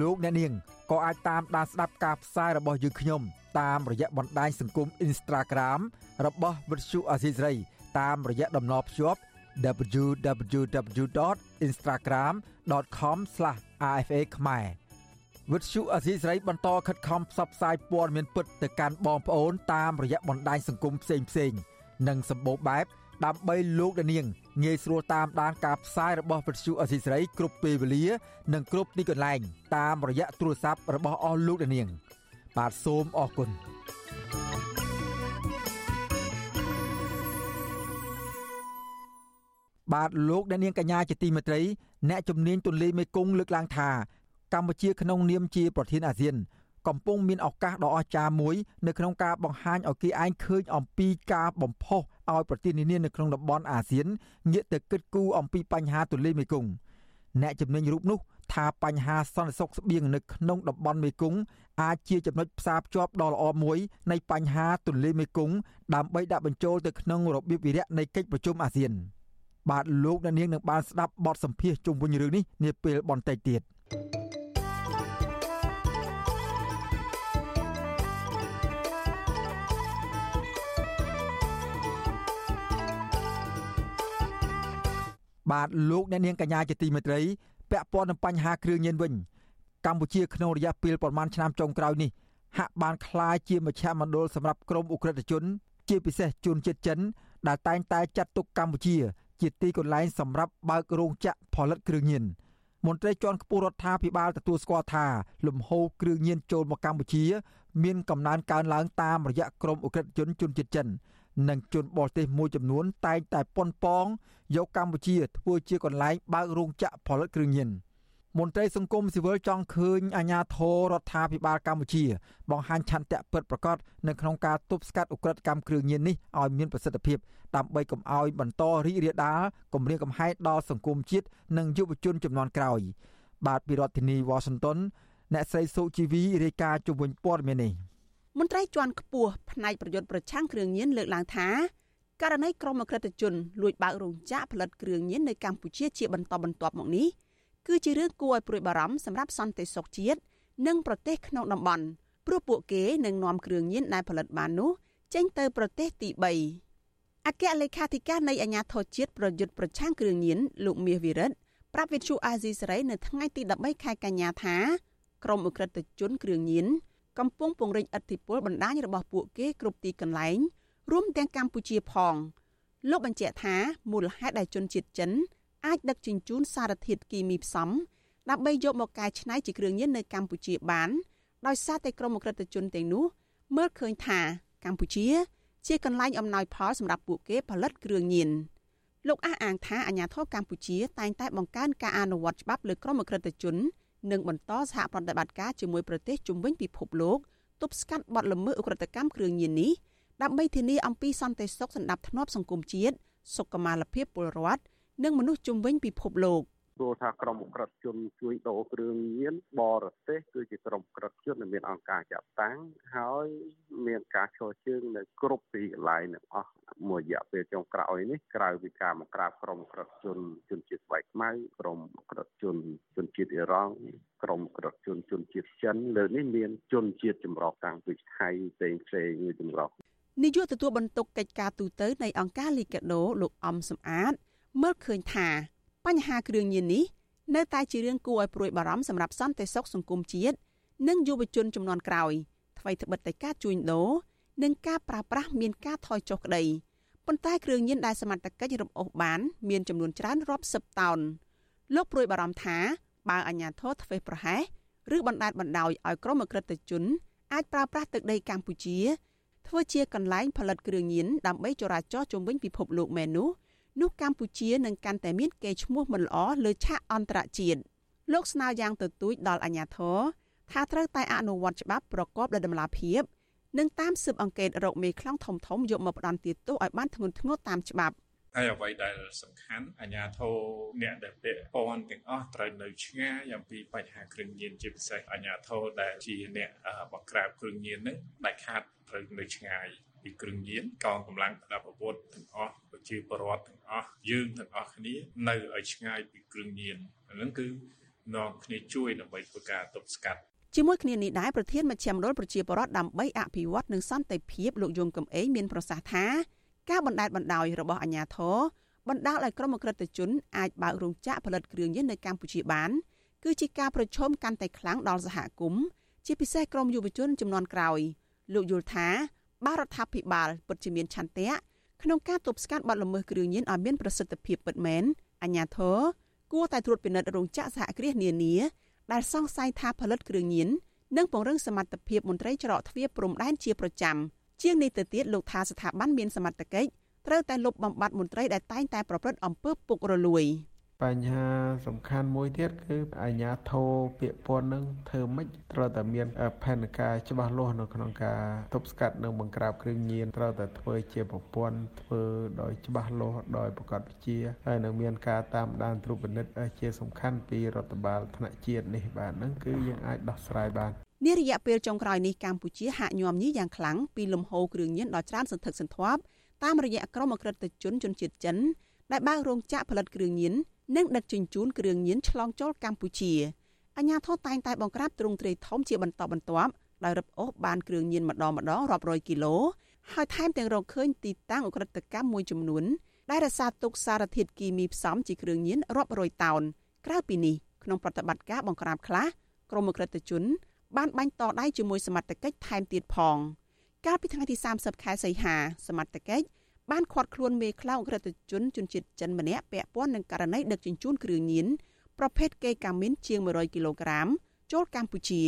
លោកអ្នកនាងក៏អាចតាមដានស្ដាប់ការផ្សាយរបស់យើងខ្ញុំ តាមរយៈបណ្ដាញសង្គម Instagram របស់វិទ្យុអស៊ីសេរីតាមរយៈតំណភ្ជាប់ www.instagram.com/rfa ខ្មែរវិទ្យុអសីស្រីបន្តខិតខំផ្សព្វផ្សាយព័ត៌មានពិតទៅកាន់បងប្អូនតាមរយៈបណ្ដាញសង្គមផ្សេងៗ និងសម្បូរបែបដើម្បីលោកដានាងងាយស្រួលតាមដានការផ្សាយរបស់វិទ្យុអសីស្រីគ្រប់ពេលវេលា និងគ្រប់ទីកន្លែង តាមរយៈទូរស័ព្ទរបស់អស់លោកដានាង បាទសូមអរគុណបាទលោកអ្នកនាងកញ្ញាជាទីមេត្រីអ្នកជំនាញទន្លេមេគង្គលើកឡើងថាកម្ពុជាក្នុងនាមជាប្រធានអាស៊ាន កំពុងមានឱកាសដ៏អស្ចារ្យមួយនៅក្នុងការបង្ហាញឲ្យគេឯងឃើញអំពីការបំផុសឲ្យប្រទេសនានានៅក្នុងតំបន់អាស៊ានងាកទៅគិតគូរអំពីបញ្ហាទន្លេមេគង្គអ្នកជំនាញរូបនោះថាបញ្ហាសន្តិសុខស្បៀងនៅក្នុងតំបន់មេគង្គអាចជាចំណុចផ្សារភ្ជាប់ដ៏ល្អមួយនៃបញ្ហាទន្លេមេគង្គដើម្បីដាក់បញ្ចូលទៅក្នុងរបៀបវិរៈនៃកិច្ចប្រជុំអាស៊ាន បាទលោកអ្នកនាងនឹងបានស្ដាប់បទសម្ភាសន៍ជុំវិញរឿងនេះនាពេលបន្តិចទៀត។ បាទលោកអ្នកនាងកញ្ញាជាទីមេត្រីពាក់ព័ន្ធនឹងបញ្ហាគ្រឿងញៀនវិញកម្ពុជាក្នុងរយៈពេលប្រមាណឆ្នាំចុងក្រោយនេះហាក់បានคล้ายជាមជ្ឈមណ្ឌលសម្រាប់ក្រុមអ ுក្រិតជន ជាពិសេសជនជាតិចិន ដែលតែងតែចាត់ទុកកម្ពុជា ជាទីកន្លែងសម្រាប់បើករោងចក្រផលិតគ្រឿងញៀនមន្ត្រីជាន់ខ្ពស់រដ្ឋាភិបាលទទួលស្គាល់ថាលំហូរគ្រឿងញៀនចូលមកកម្ពុជា មានកំណើនកើនឡើងតាមរយៈក្រមអ ுக ្រិតជនជនជាតិចិន និងជនបរទេសមួយចំនួនតែងតែប៉ុនប៉ងយកកម្ពុជាធ្វើជាកន្លែងបើករោងចក្រផលិតគ្រឿងញៀនមន្ត្រីសង្គមស៊ីវិលចង់ឃើញអាជ្ញាធររដ្ឋាភិបាលកម្ពុជា បង្ហាញឆន្ទៈពិតប្រាកដនៅក្នុងការទប់ស្កាត់អ ுக ្រិតកម្មគ្រឿងញៀននេះឲ្យមានប្រសិទ្ធភាពដើម្បីកុំឲ្យបន្តរីករាលដាលគម្រាមកំហែងដល់សង្គមជាតិនិងយុវជនចំនួនក្រោយ បាទពីរដ្ឋធានីវ៉ាស៊ីនតោនអ្នកស្រីសុជីវីរាយការណ៍ជុំវិញព័ត៌មាននេះ មន្ត្រីជាន់ខ្ពស់ផ្នែកប្រយុទ្ធប្រឆាំងគ្រឿងញៀនលើកឡើងថាករណីក្រុមអក្រិតជនលួចបើករោងចក្រផលិតគ្រឿងញៀននៅកម្ពុជាជាបន្តបន្ទាប់មកនេះគឺជារឿងគួរឲ្យព្រួយបារម្ភសម្រាប់សន្តិសុខជាតិនិងប្រទេសក្នុងតំបន់ព្រោះពួកគេនឹងនាំគ្រឿងញៀនដែលផលិតបាននោះចេញទៅប្រទេសទី3អគ្គលេខាធិការនៃអាជ្ញាធរជាតិប្រយុទ្ធប្រឆាំងគ្រឿងញៀនលោកមាសវិរិទ្ធប្រាប់វិទ្យុអាស៊ីសេរីនៅថ្ងៃទី13ខែកញ្ញាថាក្រុមអ ுக ្រិតជនគ្រឿងញៀន កំពុងពង្រីកឥទ្ធិពលបណ្ដាញរបស់ពួកគេគ្រប់ទីកន្លែងរួមទាំងកម្ពុជាផងលោកបញ្ជាក់ថាមូលហេតុដែលជនជាតិចិនអាចដឹកជញ្ជូនសារធាតុគីមីផ្សំដើម្បីយកមកកែច្នៃជាគ្រឿងញៀននៅកម្ពុជាបានដោយសារតែក្រុមអក្រិតជនទាំងនោះមើលឃើញថាកម្ពុជា ជាកន្លែងអំណោយផលសម្រាប់ពួកគេផលិតគ្រឿងញៀនលោកអះអាងថាអាញាធរកម្ពុជាតែងតែបង្កើនការអនុវត្តច្បាប់លើក្រុមអក្រិតជន និងបន្តសហប្រតិបត្តិការជាមួយប្រទេសជុំវិញពិភពលោកទប់ស្កាត់បទល្មើសអ ுக ្រិតកម្មគ្រឿងញៀននេះដើម្បីធានាអំពីសន្តិសុខសណ្ដាប់ធ្នាប់សង្គមជាតិសុខុមាលភាពពលរដ្ឋនិងមនុស្សជុំវិញពិភពលោក ព្រោះថាក្រុមក្រិតជនជួយដូរគ្រឿងញៀនបរទេសគឺជាក្រុមក្រិតជនដែលមានអង្គការចាត់តាំងហើយមានការឈរជើងនៅគ្រប់ទីកន្លែងទាំងអស់មួយរយៈពេលចុងក្រោយនេះក្រៅពីការមកក្រាបក្រុមក្រិតជនជនជាតិស្បែកខ្មៅក្រុមក្រិតជនជនជាតិអ៊ីរ៉ង់ក្រុមក្រិតជនជនជាតិចិនលើនេះមានជនជាតិចម្រុះតាំងពីថៃផ្សេងផ្សេងមួយចម្រុះនាយកទទួលបន្ទុកកិច្ចការទូតនៃអង្គការលីកាដូលោកអំសំអាតមើលឃើញថា បញ្ហាគ្រឿងញៀននេះនៅតែជារឿងគួរឲ្យព្រួយបារម្ភសម្រាប់សន្តិសុខសង្គមជាតិនិងយុវជនចំនួនក្រោយថ្មីត្បិតតែការជួញដូរនិងការប្រើប្រាស់មានការថយចុះក្តីប៉ុន្តែគ្រឿងញៀនដែលសមត្ថកិច្ចរំអូសបានមានចំនួនច្រើនរាប់សិបតោនលោកព្រួយបារម្ភថាបើអាជ្ញាធរធ្វេសប្រហែសឬបណ្ដាលបណ្ដោយឲ្យក្រុមអក្រិតជនអាចប្រើប្រាស់ទឹកដីកម្ពុជាធ្វើជាកន្លែងផលិតគ្រឿងញៀនដើម្បីចរាចរជំវិញពិភពលោកមែននោះ នោះកម្ពុជានឹងកាន់តែមានកេរ្តិ៍ឈ្មោះមិនល្អលើឆាកអន្តរជាតិលោកស្នើយ៉ាងទទូចដល់អាជ្ញាធរថាត្រូវតែអនុវត្តច្បាប់ប្រកបដោយតម្លាភាពនិងតាមស៊ើបអង្កេតរកមេខ្លាំងធំធំយកមកផ្ដន្ទាទោសឲ្យបានធ្ងន់ធ្ងរតាមច្បាប់ហើយអ្វីដែលសំខាន់អាជ្ញាធរអ្នកដែលពាក់ព័ន្ធទាំងអស់ត្រូវនៅឆ្ងាយអំពីបញ្ហាគ្រឿងញៀនជាពិសេសអាជ្ញាធរដែលជាអ្នកបង្ក្រាបគ្រឿងញៀននឹងដាច់ខាតត្រូវនៅឆ្ងាយ ពីគ្រឿងញៀនកងកម្លាំងប្រដាប់អាវុធទាំងអស់ប្រជាពលរដ្ឋទាំងអស់យើងទាំងអស់គ្នានៅឲ្យឆ្ងាយពីគ្រឿងញៀនអានឹងគឺនាំគ្នាជួយដើម្បីធ្វើការទប់ស្កាត់ជាមួយគ្នានេះដែរប្រធានមជ្ឈមណ្ឌលប្រជាពលរដ្ឋដើម្បីអភិវឌ្ឍនិងសន្តិភាពលោកយងកំឯងមានប្រសាសន៍ថាការបណ្តែតបណ្តោយរបស់អាជ្ញាធរបណ្ដាលឲ្យក្រុមអក្រិតជនអាចបើករោងចក្រផលិតគ្រឿងញៀននៅកម្ពុជាបានគឺជាការប្រឈមកាន់តែខ្លាំងដល់សហគមន៍ជាពិសេសក្រុមយុវជនចំនួនក្រោយលោកយល់ថា បារដ្ឋាភិបាលពិតជាមានឆន្ទៈក្នុងការទប់ស្កាត់បទល្មើសគ្រឿងញៀនឲ្យមានប្រសិទ្ធភាពពិតមែនអាជ្ញាធរគួរតែត្រួតពិនិត្យរោងចក្រសហគ្រាសនានាដែលសង្ស័យថាផលិតគ្រឿងញៀននិងពង្រឹងសមត្ថភាពមន្ត្រីច្រកទ្វារព្រំដែនជាប្រចាំជាងនេះទៅទៀតលោកថាស្ថាប័នមានសមត្ថកិច្ចត្រូវតែលុបបំបាត់មន្ត្រីដែលតែងតែប្រព្រឹត្តអំពើពុករលួយ។ បញ្ហាសំខាន់មួយទៀតគឺអាជ្ញាធរពាក្យពន្ធនឹងធ្វើម៉េចត្រូវតែមានផែនការច្បាស់លាស់នៅក្នុងការទប់ស្កាត់និងបង្ក្រាបគ្រឿងញៀនត្រូវតែធ្វើជាប្រព័ន្ធធ្វើដោយច្បាស់លាស់ដោយប្រកបវិជ្ជាហើយនឹងមានការតាមដានត្រួតពិនិត្យជាសំខាន់ពីរដ្ឋបាលថ្នាក់ជាតិនេះបាទហ្នឹងគឺយើងអាចដោះស្រាយបាននារយៈពេលចុងក្រោយនេះកម្ពុជាហាក់ញោមញីយ៉ាងខ្លាំងពីលំហូរគ្រឿងញៀនដ៏ច្រើនសន្ធឹកសន្ធាប់តាមរយៈក្រុមអក្រិតជនជនជាតិចិនដែលបើករោងចក្រផលិតគ្រឿងញៀន និងដឹកជញ្ជូនគ្រឿងញៀនឆ្លងចូលកម្ពុជាអាជ្ញាធរតែងតែបង្ក្រាបទ្រង់ទ្រាយធំជាបន្តបន្ទាប់ដោយរឹបអូសបានគ្រឿងញៀនម្ដងម្ដងរាប់រយគីឡូហើយថែមទាំងរកឃើញទីតាំងអ ுக ្រិតកម្មមួយចំនួនដែលរសារទុកសារធាតុគីមីផ្សំជាគ្រឿងញៀនរាប់រយតោនក្រៅពីនេះក្នុងប្រតិបត្តិការបង្ក្រាបខ្លះក្រុមអ ுக ្រិតជន បានបាញ់តដៃជាមួយសមត្ថកិច្ចថែមទៀតផងកាលពីថ្ងៃទី30ខែសីហាសមត្ថកិច្ច បានឃាត់ខ្លួនមេខ្លោងក្រិតជនជនជាតិចិនម្នាក់ពាក់ព័ន្ធនឹងករណីដឹកជញ្ជូនគ្រឿងញៀនប្រភេទកេកាមីនជាង100គីឡូក្រាមចូលកម្ពុជា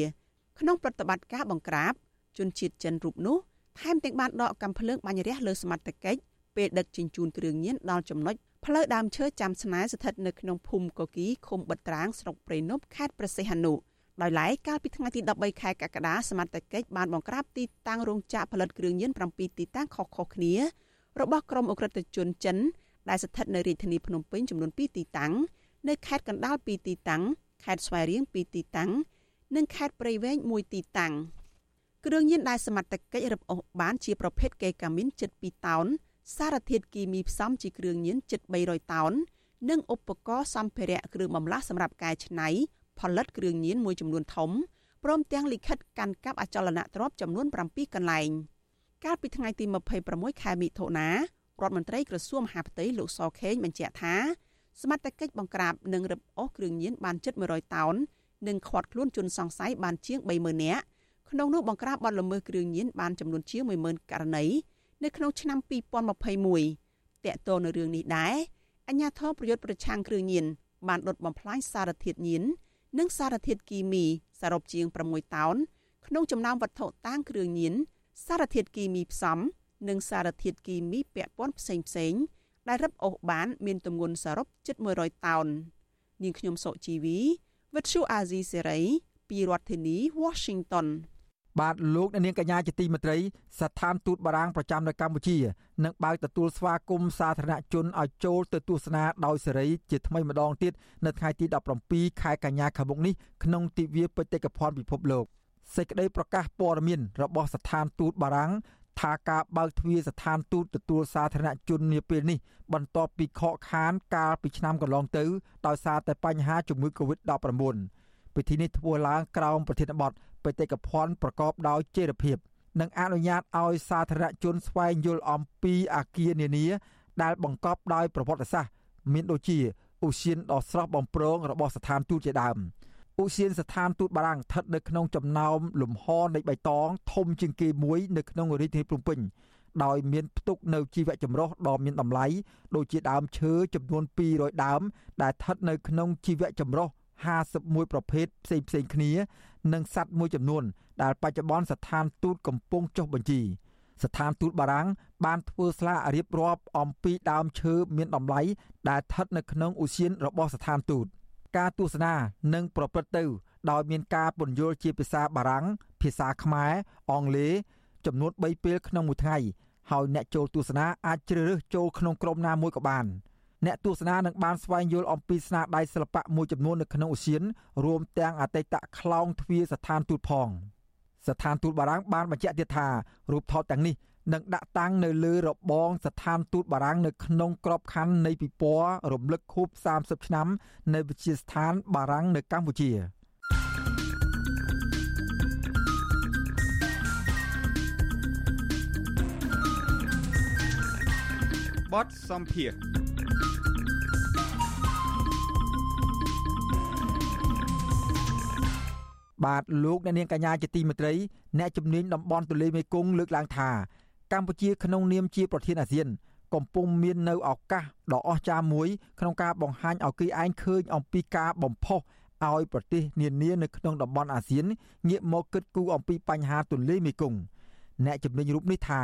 ក្នុងប្រតិបត្តិការបង្ក្រាប ជនជាតិចិនរូបនោះថែមទាំងបានដកកំភ្លើងបាញ់រះលើសមត្ថកិច្ចពេលដឹកជញ្ជូនគ្រឿងញៀនដល់ចំណុចផ្លូវដើមឈើចាំស្នែស្ថិតនៅក្នុងភូមិកគីឃុំបិត្រាងស្រុកព្រៃនប់ខេត្តព្រះសីហនុដោយឡែកកាលពីថ្ងៃទី13ខែកក្កដាសមត្ថកិច្ចបានបង្ក្រាបទីតាំងរោងចក្រផលិតគ្រឿងញៀន7ទីតាំងខុសៗគ្នា របស់ក្រុមអ ுக ្រិតជនចិនដែលស្ថិតនៅរាជធានីភ្នំពេញចំនួន2ទីតាំងនៅខេត្តកណ្ដាល2ទីតាំងខេត្តស្វាយរៀង2ទីតាំងនិងខេត្តព្រៃវែង1ទីតាំងគ្រឿងញៀនដែលសមត្ថកិច្ចរឹបអូសបានជាប្រភេទកេកាមីនជិត2តោនសារធាតុគីមីផ្សំជាគ្រឿងញៀនជិត300តោននិងឧបករណ៍សម្ភារៈគ្រឿងបន្លាស់សម្រាប់កែច្នៃផលិតគ្រឿងញៀនមួយចំនួនធំព្រមទាំងលិខិតកាន់កាប់អចលនទ្រព្យចំនួន7កន្លែង កាលពីថ្ងៃទី26ខែមិថុនារដ្ឋមន្ត្រីក្រសួងមហាផ្ទៃលោកសខេងបញ្ជាក់ថាសមត្ថកិច្ចបង្ក្រាបនិងរឹបអូសគ្រឿងញៀនបានជិត100តោននិងឃាត់ខ្លួនជនសង្ស័យបានជាង30000នាក់ក្នុងនោះបង្ក្រាបបទល្មើសគ្រឿងញៀនបានចំនួនជាង10000ករណីនៅក្នុងឆ្នាំ2021តកតនៅរឿងនេះដែរអញ្ញាធរប្រយុទ្ធប្រឆាំងគ្រឿងញៀនបានដុតបំផ្លាញសារធាតុញៀននិងសារធាតុគីមីសរុបជាង6តោនក្នុងចំណោមវត្ថុតាងគ្រឿងញៀន សារធាតុគីមីផ្សំនិងសារធាតុគីមីពាក់ព័ន្ធផ្សេងផ្សេងដែលរឹបអូសបាន មានទម្ងន់សរុបជិត100តោននាងខ្ញុំសុជីវីវិទ្យុអាស៊ីសេរីពីរដ្ឋធានី Washington បាទលោកអ្នកនាងកញ្ញាជាទីមេត្រីស្ថានទូតបារាំងប្រចាំនៅកម្ពុជានឹងបើកទទួលស្វាគមន៍សាធារណជនឲ្យចូលទៅទស្សនាដោយសេរីជាថ្មីម្ដងទៀតនៅថ្ងៃទី17ខែកញ្ញាខាងមុខនេះក្នុងទិវាបេតិកភណ្ឌពិភពលោក សេចក្តីប្រកាសព័ត៌មានរបស់ស្ថានទូតបារាំងថាការបើកទ្វារស្ថានទូតទទួលសាធារណជននាពេលនេះបន្ទាប់ពីខកខានកាលពីឆ្នាំកន្លងទៅដោយសារតែបញ្ហាជំងឺ Covid-19 ពិធីនេះធ្វើឡើងក្រោមប្រធានបទបេតិកភណ្ឌប្រកបដោយចីរភាព និងអនុញ្ញាតឲ្យសាធារណជនស្វែងយល់អំពីអាគារនានា ដែលបង្កប់ដោយប្រវត្តិសាស្ត្រមានដូចជាឧស្សាហដ៏ស្រស់បំព្រងរបស់ស្ថានទូតជាដើម ឧស្សាហស្ថានទូតបារាំងស្ថិតនៅក្នុងចំណោមលំហនៃបៃតងធំជាងគេមួយនៅក្នុងរាជធានីភ្នំពេញដោយមានផ្ទុកនៅជីវៈចម្រុះដ៏មានតម្លៃដូចជាដើមឈើចំនួន200ដើម ដែលស្ថិតនៅក្នុងជីវៈចម្រុះ51ប្រភេទផ្សេងផ្សេងគ្នា និងសត្វមួយចំនួន ដែលបច្ចុប្បន្នស្ថានទូតកំពុងចុះបញ្ជីស្ថានទូតបារាំងបានធ្វើស្លាករៀបរាប់អំពីដើមឈើមានតម្លៃដែលស្ថិតនៅក្នុងឧស្សាហរបស់ស្ថានទូត ការទស្សនានឹងប្រព្រឹត្តទៅ ដោយមានការពន្យល់ជាភាសាបារាំងភាសាខ្មែរអង់គ្លេសចំនួន3ពេលក្នុងមួយថ្ងៃហើយអ្នកចូលទស្សនាអាចជ្រើសរើសចូលក្នុងក្រុមណាមួយក៏បាន។អ្នកទស្សនានឹងបានស្វែងយល់អំពីស្នាដៃសិល្បៈមួយចំនួននៅក្នុងឧស្សាហរួមទាំងអតីតក្លោងទ្វារស្ថានទូតផងស្ថានទូតបារាំងបានបញ្ជាក់ទៀតថារូបថតទាំងនេះ នឹងដាក់តាំងនៅលើរបងស្ថានទូតបារាំងនៅក្នុងក្របខ័ណ្ឌនៃពិព័រណ៍រំលឹកខួប30ឆ្នាំនៃវិជាស្ថានបារាំងនៅកម្ពុជាបតសំភារបាទលោកអ្នកនាងកញ្ញាជាទីមេត្រីអ្នកជំនាញតំបន់ទន្លេមេគង្គលើកឡើងថា កម្ពុជាក្នុងនាមជាប្រធានអាស៊ាន កំពុងមាននៅឱកាសដ៏អស្ចារ្យមួយក្នុងការបង្ហាញឲ្យគេឯងឃើញអំពីការបំផុសឲ្យប្រទេសនានានៅក្នុងតំបន់អាស៊ានងាកមកគិតគូរអំពីបញ្ហាទន្លេមេគង្គអ្នកជំនាញរូបនេះថា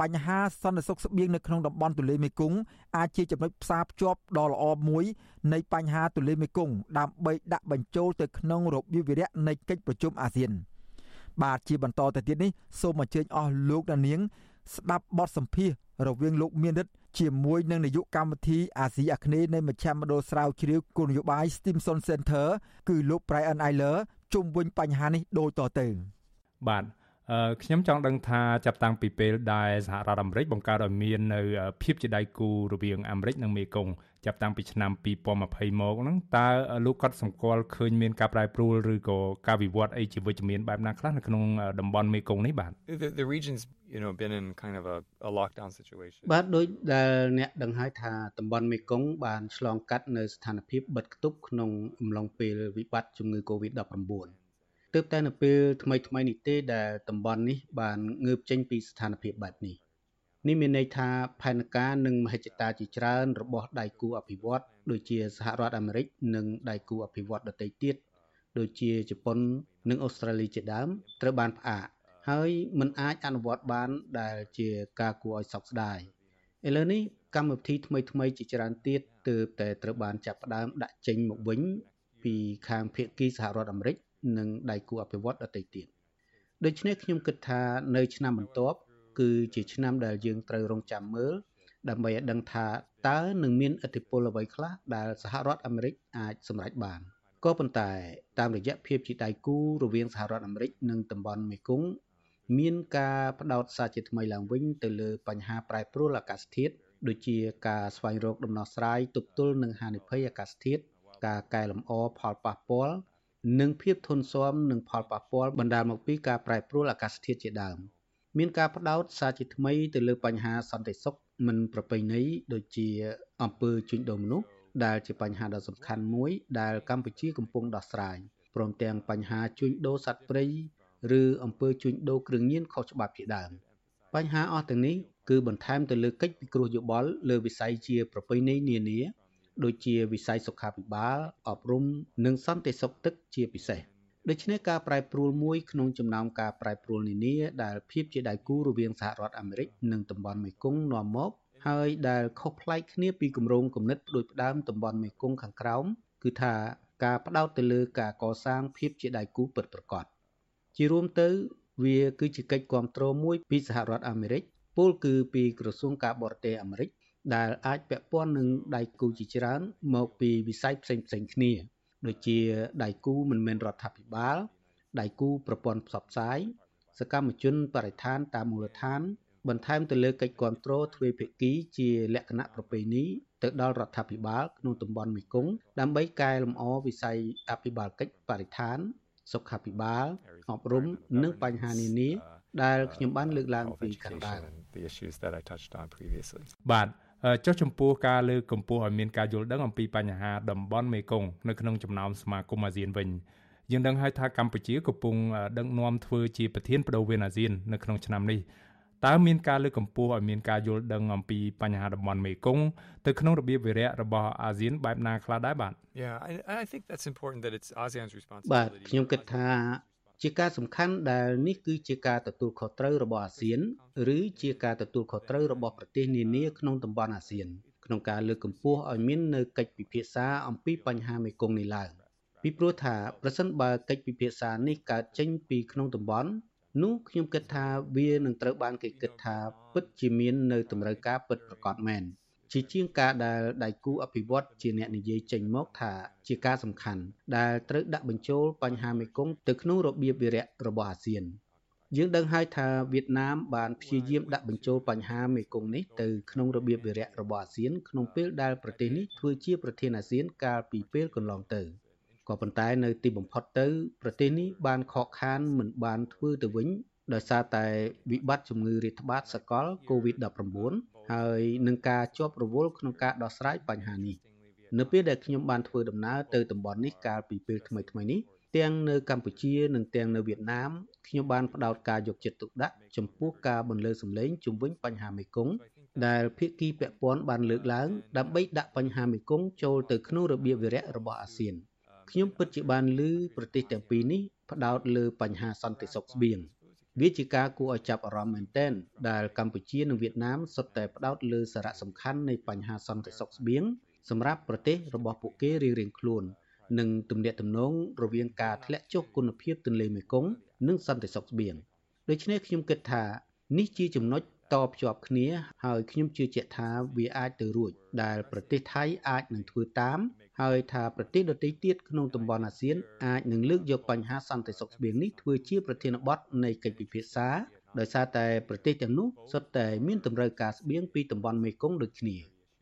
បញ្ហាសន្តិសុខស្បៀងនៅក្នុងតំបន់ទន្លេមេគង្គអាចជាចំណុចផ្សារភ្ជាប់ដ៏ល្អមួយនៃបញ្ហាទន្លេមេគង្គដើម្បីដាក់បញ្ចូលទៅក្នុងរបៀបវិរៈនៃកិច្ចប្រជុំអាស៊ាន បាទជាបន្តទៅទៀតនេះសូមអញ្ជើញអស់លោកដានៀង ស្ដាប់បទសម្ភាសរវាងលោកមានរិទ្ធជាមួយនឹងនាយកកម្មវិធីអាស៊ីអាគ្នេយ៍នៃមជ្ឈមណ្ឌលស្រាវជ្រាវគោលនយោបាយ Stimson Center គឺលោក Brian Eiler ជុំវិញបញ្ហានេះដូចតទៅបាទខ្ញុំចង់ដឹងថាចាប់តាំងពីពេលដែលសហរដ្ឋអាមេរិកបង្កើតឲ្យមាននៅភាពជាដៃគូរវាងអាមេរិកនិងមេគង្គ ចាប់តាំងពីឆ្នាំ2020មកហ្នឹងតើលោកគាត់សម្គាល់ឃើញមានការប្រែប្រួលឬក៏ការវិវត្តអីជាវិជ្ជមានបែបណាខ្លះនៅក្នុងតំបន់មេគង្គនេះបាទ The regions you know been in kind of a a lockdown situation បាទដោយដែលអ្នកដឹងហើយថាតំបន់មេគង្គបានឆ្លងកាត់នៅស្ថានភាពបិទគប់ក្នុងអំឡុងពេលវិបត្តិជំងឺ Covid-19 ទើបតែនៅពេលថ្មីថ្មីនេះទេដែលតំបន់នេះបានងើបចេញពីស្ថានភាពបែបនេះ នេះមានន័យថាផែនការនិងមហិច្ឆតាជាច្រើនរបស់ដៃគូអភិវឌ្ឍដូចជាសហរដ្ឋអាមេរិកនិងដៃគូអភិវឌ្ឍដទៃទៀតដូចជាជប៉ុននិងអូស្ត្រាលីជាដើមត្រូវបានផ្អាកហើយមិនអាចអនុវត្តបានដែលជាការគួរឲ្យសោកស្ដាយឥឡូវនេះកម្មវិធីថ្មីថ្មីជាច្រើនទៀតទើបតែត្រូវបានចាប់ផ្ដើមដាក់ចេញមកវិញពីខាងភាគីសហរដ្ឋអាមេរិកនិងដៃគូអភិវឌ្ឍន៍ដទៃទៀតដូច្នេះខ្ញុំគិតថានៅឆ្នាំបន្ទាប់ គឺជាឆ្នាំដែលយើងត្រូវរងចាំមើលដើម្បីឲ្យដឹងថាតើនឹងមានឥទ្ធិពលអ្វីខ្លះដែលសហរដ្ឋអាមេរិកអាចសម្រេចបានក៏ប៉ុន្តែតាមរយៈភាពជាដៃគូរវាងសហរដ្ឋអាមេរិកនិងតំបន់មេគង្គមានការបដោតសារជាថ្មីឡើងវិញទៅលើបញ្ហាប្រែប្រួលអាកាសធាតុដូចជាការស្វែងរកដំណោះស្រាយទប់ទល់នឹងហានិភ័យអាកាសធាតុការកែលម្អផលប៉ះពាល់និងភាពធន់ស៊ាំនឹងផលប៉ះពាល់បណ្ដាលមកពីការប្រែប្រួលអាកាសធាតុជាដើម មានការបដោតសារជាថ្មីទៅលើបញ្ហាសន្តិសុខមិនប្រពៃណីដូចជាអំពើជួញដូរមនុស្សដែលជាបញ្ហាដ៏សំខាន់មួយដែលកម្ពុជាកំពុងដោះស្រាយព្រមទាំងបញ្ហាជួញដូរសត្វព្រៃឬអំពើជួញដូរគ្រឿងញៀនខុសច្បាប់ជាដើមបញ្ហាអស់ទាំងនេះគឺបន្ថែមទៅលើកិច្ចពិគ្រោះយោបល់លើវិស័យជាប្រពៃណីនានា ដូចជាវិស័យសុខាភិបាលអប់រំនិងសន្តិសុខទឹកជាពិសេស ដូច្នេះការប្រែប្រួលមួយក្នុងចំណោមការប្រែប្រួលនានាដែលភាពជាដៃគូរវាងសហរដ្ឋអាមេរិកនិងតំបន់មេគង្គនាំមកហើយដែលខុសប្លែកគ្នាពីគម្រោងគំនិតដូចផ្ដើមតំបន់មេគង្គខាងក្រោមគឺថាការផ្ដោតទៅលើការកសាងភាពជាដៃគូពិតប្រាកដជារួមទៅវាគឺជាកិច្ចគ្រប់គ្រងមួយពីសហរដ្ឋអាមេរិកពលគឺពីក្រសួងការបរទេសអាមេរិកដែលអាចពាក់ព័ន្ធនឹងដៃគូជាច្រើនមកពីវិស័យផ្សេងផ្សេងគ្នា ដូចជាដៃគូមិនមែនរដ្ឋាភិបាលដៃគូប្រព័ន្ធផ្សព្វផ្សាយសកម្មជនបរិស្ថានតាមមូលដ្ឋាន បន្ថែមទៅលើកិច្ចគ្រប់គ្រងទ្វេភាគីជាលក្ខណៈប្រពៃណីទៅដល់រដ្ឋាភិបាលក្នុងតំបន់មេគង្គដើម្បីកែលម្អវិស័យអភិបាលកិច្ចបរិស្ថាន សុខាភិបាលអប់រំនិងបញ្ហានានាដែលខ្ញុំបានលើកឡើងពីខាងដើមបាទ ចុះចំពោះការលើកកម្ពស់ឲ្យមានការយល់ដឹងអំពីបញ្ហាតំបន់មេគង្គនៅក្នុងចំណោមសមាគមអាស៊ានវិញយើងដឹងហើយថាកម្ពុជាកំពុងដឹកនាំធ្វើជាប្រធានបដូវវេនអាស៊ាននៅក្នុងឆ្នាំនេះតើមានការលើកកម្ពស់ឲ្យមានការយល់ដឹងអំពីបញ្ហាតំបន់មេគង្គទៅក្នុងរបៀបវិរៈរបស់អាស៊ានបែបណាខ្លះដែរបាទ Yeah I I think that's important that it's ASEAN's responsibility បាទខ្ញុំគិតថា ជាការសំខាន់ដែលនេះគឺជាការទទួលខុសត្រូវរបស់អាស៊ាន ឬជាការទទួលខុសត្រូវរបស់ប្រទេសនានាក្នុងតំបន់អាស៊ាន ក្នុងការលើកកម្ពស់ឲ្យមាននៅកិច្ចពិភាក្សាអំពីបញ្ហាមេគង្គនេះឡើងពីព្រោះថាប្រសិនបើកិច្ចពិភាក្សានេះកើតចេញពីក្នុងតំបន់នោះខ្ញុំគិតថាវានឹងត្រូវបានគេគិតថាពិតជាមាននៅតម្រូវការពិតប្រាកដមែន ជាជាងការដែលដៃគូអភិវឌ្ឍជាអ្នកនិយាយចេញមកថាជាការសំខាន់ដែលត្រូវដាក់បញ្ចូលបញ្ហាមេគង្គទៅក្នុងរបៀបវិរៈរបស់អាស៊ានយើងដឹងហើយថាវៀតណាមបានព្យាយាមដាក់បញ្ចូលបញ្ហាមេគង្គនេះទៅក្នុងរបៀបវិរៈរបស់អាស៊ានក្នុងពេលដែលប្រទេសនេះធ្វើជាប្រធានអាស៊ានកាលពីពេលកន្លងទៅក៏ប៉ុន្តែនៅទីបំផុតទៅប្រទេសនេះបានខកខានមិនបានធ្វើទៅវិញដោយសារតែវិបត្តិជំងឺរាតត្បាតសកល COVID-19 ហើយនឹងការជាប់រវល់ក្នុងការដោះស្រាយបញ្ហានេះនៅពេលដែលខ្ញុំបានធ្វើដំណើរទៅតំបន់នេះកាលពីពេលថ្មីៗនេះទាំងនៅកម្ពុជានិងទាំងនៅវៀតណាមខ្ញុំបានផ្ដោតការយកចិត្តទុកដាក់ចំពោះការបន្លឺសម្លេងជំវិញបញ្ហាមេគង្គដែលភាគីពាក់ព័ន្ធបានលើកឡើងដើម្បីដាក់បញ្ហាមេគង្គចូលទៅក្នុងរបៀបវិរៈរបស់អាស៊ានខ្ញុំពិតជាបានឮប្រទេសទាំងពីរនេះផ្ដោតលើបញ្ហាសន្តិសុខស្បៀង វាជាការគួរឲ្យចាប់អារម្មណ៍មែនទែនដែលកម្ពុជានិងវៀតណាមសុទ្ធតែផ្ដោតលើសារៈសំខាន់នៃបញ្ហាសន្តិសុខស្បៀងសម្រាប់ប្រទេសរបស់ពួកគេរៀងៗខ្លួននិងទំនាក់ទំនងរវាងការធ្លាក់ចុះគុណភាពទន្លេមេគង្គនិងសន្តិសុខស្បៀងដូច្នេះខ្ញុំគិតថានេះជាចំណុចតភ្ជាប់គ្នាហើយខ្ញុំជឿជាក់ថាវាអាចទៅរួចដែលប្រទេសថៃអាចនឹងធ្វើតាម ហើយថាប្រទេសដទៃទៀតក្នុងតំបន់អាស៊ានអាចនឹងលើកយកបញ្ហាសន្តិសុខស្បៀងនេះធ្វើជាប្រធានបទនៃកិច្ចពិភាក្សាដោយសារតែប្រទេសទាំងនោះសុទ្ធតែមានតម្រូវការស្បៀងពីតំបន់មេគង្គដូចគ្នា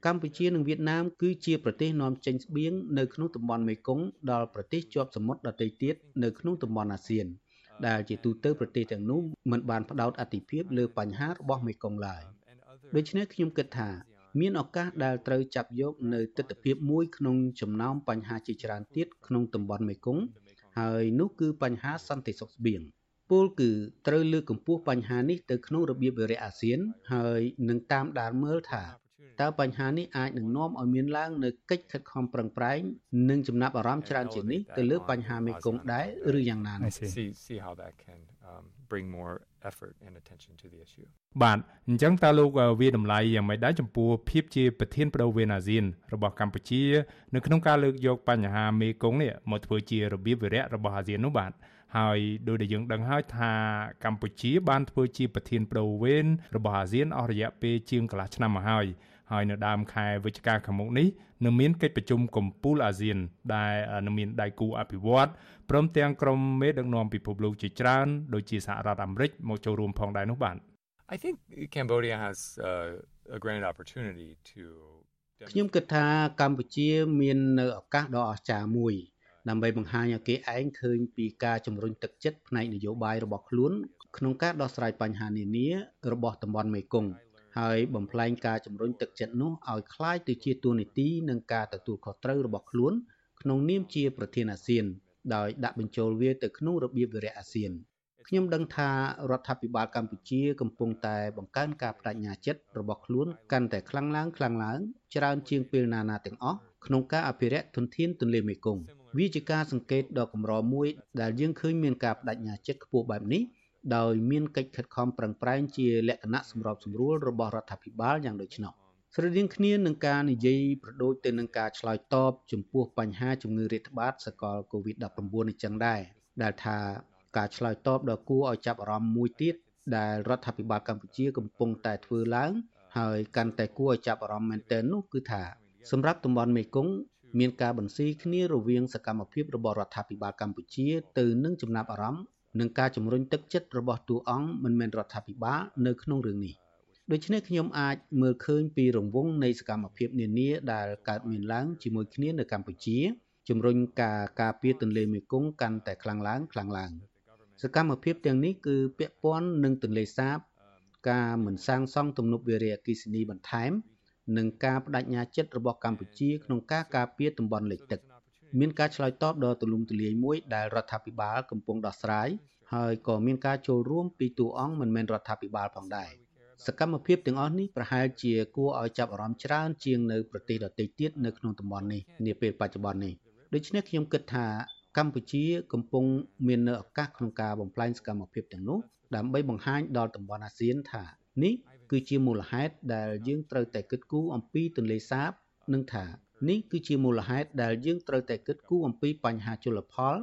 កម្ពុជានិងវៀតណាមគឺជាប្រទេសនាំចេញស្បៀងនៅក្នុងតំបន់មេគង្គដល់ប្រទេសជាប់សមុទ្រដទៃទៀតនៅក្នុងតំបន់អាស៊ានដែលជាទូទៅប្រទេសទាំងនោះមិនបានផ្ដោតអតិភិបលើបញ្ហារបស់មេគង្គឡើយដូច្នេះខ្ញុំគិតថា មានឱកាសដែលត្រូវចាប់យកនៅទស្សនវិជ្ជាមួយក្នុងចំណោមបញ្ហាជាច្រើនទៀតក្នុងតំបន់មេគង្គហហើយនោះគឺបញ្ហាសន្តិសុខស្បៀងពលគឺត្រូវលើកកម្ពស់បញ្ហានេះទៅក្នុងរបៀបវិរៈអាស៊ាន ហើយនឹងតាមដានមើលថាតើបញ្ហានេះអាចនឹងនាំឲ្យមានឡើងនៅកិច្ចខិតខំប្រឹងប្រែងនិងចំណាប់អារម្មណ៍ច្រើនជាងនេះទៅលើបញ្ហាមេគង្គដែរឬយ៉ាងណានោះ see see how that can um, bring more effort and attention to the issue បាទអញ្ចឹងតើលោកវាតម្លៃយ៉ាងម៉េចដែរចំពោះភាពជាប្រធានបដូវវេនអាស៊ានរបស់កម្ពុជា នៅក្នុងការលើកយកបញ្ហាមេគង្គនេះមកធ្វើជារបៀបវិរៈរបស់អាស៊ាននោះបាទហើយដោយដែលយើងដឹងហើយថាកម្ពុជាបានធ្វើជាប្រធានបដូវវេនរបស់អាស៊ានអស់រយៈពេលជាងកន្លះឆ្នាំមកហើយ ហើយនៅដើមខែវិច្ឆិកាខាងមុខនេះនឹងមានកិច្ចប្រជុំកំពូលអាស៊ាន ដែលនឹងមានដៃគូអភិវឌ្ឍព្រមទាំងក្រុមមេដឹកនាំពិភពលោកជាច្រើនដូចជាសហរដ្ឋអាមេរិកមកចូលរួមផងដែរនោះបាទ I think Cambodia has uh, a grand opportunity to ខ្ញុំគិតថាកម្ពុជាមាននៅឱកាសដ៏អស្ចារ្យមួយដើម្បីបង្ហាញឲ្យគេឯងឃើញពីការជំរុញទឹកចិត្តផ្នែកនយោបាយរបស់ខ្លួនក្នុងការដោះស្រាយបញ្ហានានារបស់តំបន់មេគង្គ ហើយបំផ្លែងការជំរុញទឹកចិត្តនោះឲ្យคล้ายទៅជាទូនីតិនិងការទទួលខុសត្រូវរបស់ខ្លួនក្នុងនាមជាប្រធានអាស៊ាន ដោយដាក់បញ្ចូលវាទៅក្នុងរបៀបវិរៈអាស៊ានខ្ញុំដឹងថារដ្ឋាភិបាលកម្ពុជាកំពុងតែបង្កើនការបដិញ្ញាចិត្តរបស់ខ្លួនកាន់តែខ្លាំងឡើងខ្លាំងឡើងច្រើនជាងពេលណាណាទាំងអស់ក្នុងការអភិរក្សធនធានទន្លេមេគង្គវាជាការសង្កេតដ៏កម្រមួយដែលយើងឃើញមានការបដិញ្ញាចិត្តខ្ពស់បែបនេះ ដោយមានកិច្ចខិតខំប្រឹងប្រែងជាលក្ខណៈសម្របសម្រួលរបស់រដ្ឋាភិបាលយ៉ាងដូចនោះស្រដៀងគ្នានឹងការនិយាយប្រដូចទៅនឹងការឆ្លើយតបចំពោះបញ្ហាជំងឺរាតត្បាតសកល COVID-19 នេះចឹងដែរដែលថាការឆ្លើយតបដ៏គួរឲ្យចាប់អារម្មណ៍មួយទៀតដែលរដ្ឋាភិបាលកម្ពុជាកំពុងតែធ្វើឡើង ហើយកាន់តែគួរឲ្យចាប់អារម្មណ៍មែនទែននោះគឺថាសម្រាប់តំបន់មេគង្គមានការបន្ស៊ីគ្នារវាងសកម្មភាពរបស់រដ្ឋាភិបាលកម្ពុជា ទៅនឹងចំណាប់អារម្មណ៍ និងការជំរុញទឹកចិត្តរបស់តួអង្គមិនមែនរដ្ឋាភិបាលនៅក្នុងរឿងនេះដូច្នេះខ្ញុំអាចមើលឃើញពីរង្វង់នៃសកម្មភាពនានាដែលកើតមានឡើងជាមួយគ្នានៅកម្ពុជាជំរុញការការពារទន្លេមេគង្គកាន់តែខ្លាំងឡើងខ្លាំងឡើងសកម្មភាពទាំងនេះគឺពាក់ព័ន្ធនឹងទន្លេសាប ការមិនសាងសង់ទំនប់វារីអគ្គិសនីបន្ថែម និងការបដិញ្ញាចិត្តរបស់កម្ពុជាក្នុងការការពារតំបន់លិចទឹក មានការឆ្លើយតបដ៏ទូលំទូលាយមួយដែលរដ្ឋាភិបាលកំពុងដោះស្រាយហើយក៏មានការចូលរួមពីតួអង្គមិនមែនរដ្ឋាភិបាលផងដែរសកម្មភាពទាំងអស់នេះប្រហែលជាគួរឲ្យចាប់អារម្មណ៍ច្រើនជាងនៅប្រទេសដទៃទៀតនៅក្នុងតំបន់នេះនាពេលបច្ចុប្បន្ននេះដូច្នេះខ្ញុំគិតថាកម្ពុជាកំពុងមាននៅឱកាសក្នុងការបំផ្លាញសកម្មភាពទាំងនោះដើម្បីបង្ហាញដល់តំបន់អាស៊ានថានេះគឺជាមូលហេតុដែលយើងត្រូវតែគិតគូរអំពីទន្លេសាបនិងថា នេះគឺជាមូលហេតុដែលយើងត្រូវតែគិតគូរអំពីបញ្ហាជលផល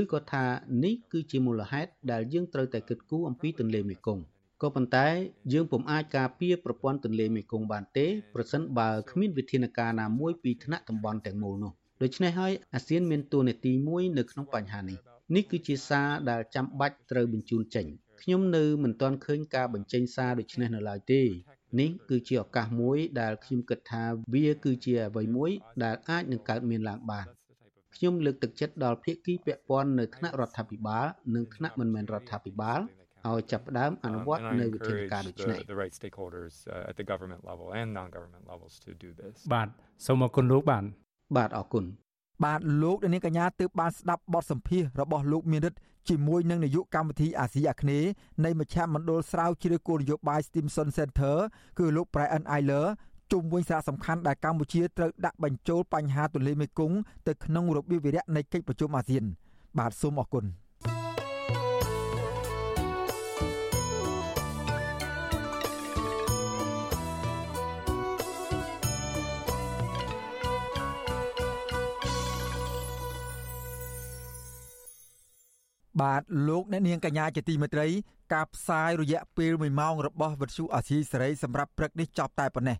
ឬក៏ថានេះគឺជាមូលហេតុដែលយើងត្រូវតែគិតគូរអំពីទន្លេមេគង្គក៏ប៉ុន្តែយើងពុំអាចការពារប្រព័ន្ធទន្លេមេគង្គបានទេប្រសិនបើគ្មានវិធានការណាមួយពីថ្នាក់តំបន់ទាំងមូលនោះដូច្នេះហើយអាស៊ានមានតួនាទីមួយនៅក្នុងបញ្ហានេះនេះគឺជាសារដែលចាំបាច់ត្រូវបញ្ជូនចេញខ្ញុំនៅមិនទាន់ឃើញការបញ្ចេញសារដូចនេះនៅឡើយទេ នេះគឺជាឱកាសមួយដែលខ្ញុំគិតថាវាគឺជាអ្វីមួយដែលអាចនឹងកើតមានឡើងបានខ្ញុំលើកទឹកចិត្តដល់ភាគីពាក់ព័ន្ធនៅថ្នាក់រដ្ឋាភិបាលនិងថ្នាក់មិនមែនរដ្ឋាភិបាលឲ្យចាប់ផ្ដើមអនុវត្តនៅវិធានការដូចនេះ the right stakeholders uh, at the government level and non-government levels to do this បាទសូមអរគុណលោកបានបាទអរគុណ បាទលោកនាងកញ្ញាទើបបានស្ដាប់បទសម្ភាសរបស់លោកមានរិទ្ធជាមួយនឹងនាយកកម្មវិធីអាស៊ីអាគ្នេយ៍នៃមជ្ឈមណ្ឌលស្រាវជ្រាវគោលនយោបាយ Stimson Center គឺលោក Brian Eiler ជុំវិញសារៈសំខាន់ដែលកម្ពុជាត្រូវដាក់បញ្ចូលបញ្ហាទន្លេមេគង្គទៅក្នុងរបៀបវិរៈនៃកិច្ចប្រជុំអាស៊ាន បាទសូមអរគុណ បាទលោកអ្នកនាងកញ្ញាជាទីមេត្រីការផ្សាយរយៈពេល1ម៉ោងរបស់វិទ្យុអាស៊ីសេរីសម្រាប់ព្រឹកនេះចប់តែប៉ុណ្ណេះ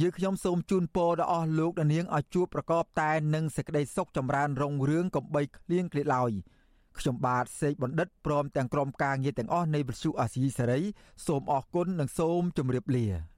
យើងខ្ញុំសូមជូនពរដល់អស់លោកអ្នកនាងឲ្យជួបប្រកបតែនឹងសេចក្តីសុខចម្រើនរុងរឿងកំបីគ្លៀងគ្លាតឡើយខ្ញុំបាទសេកបណ្ឌិតព្រមទាំងក្រុមការងារទាំងអស់នៃវិទ្យុអាស៊ីសេរីសូមអរគុណនិងសូមជម្រាបលា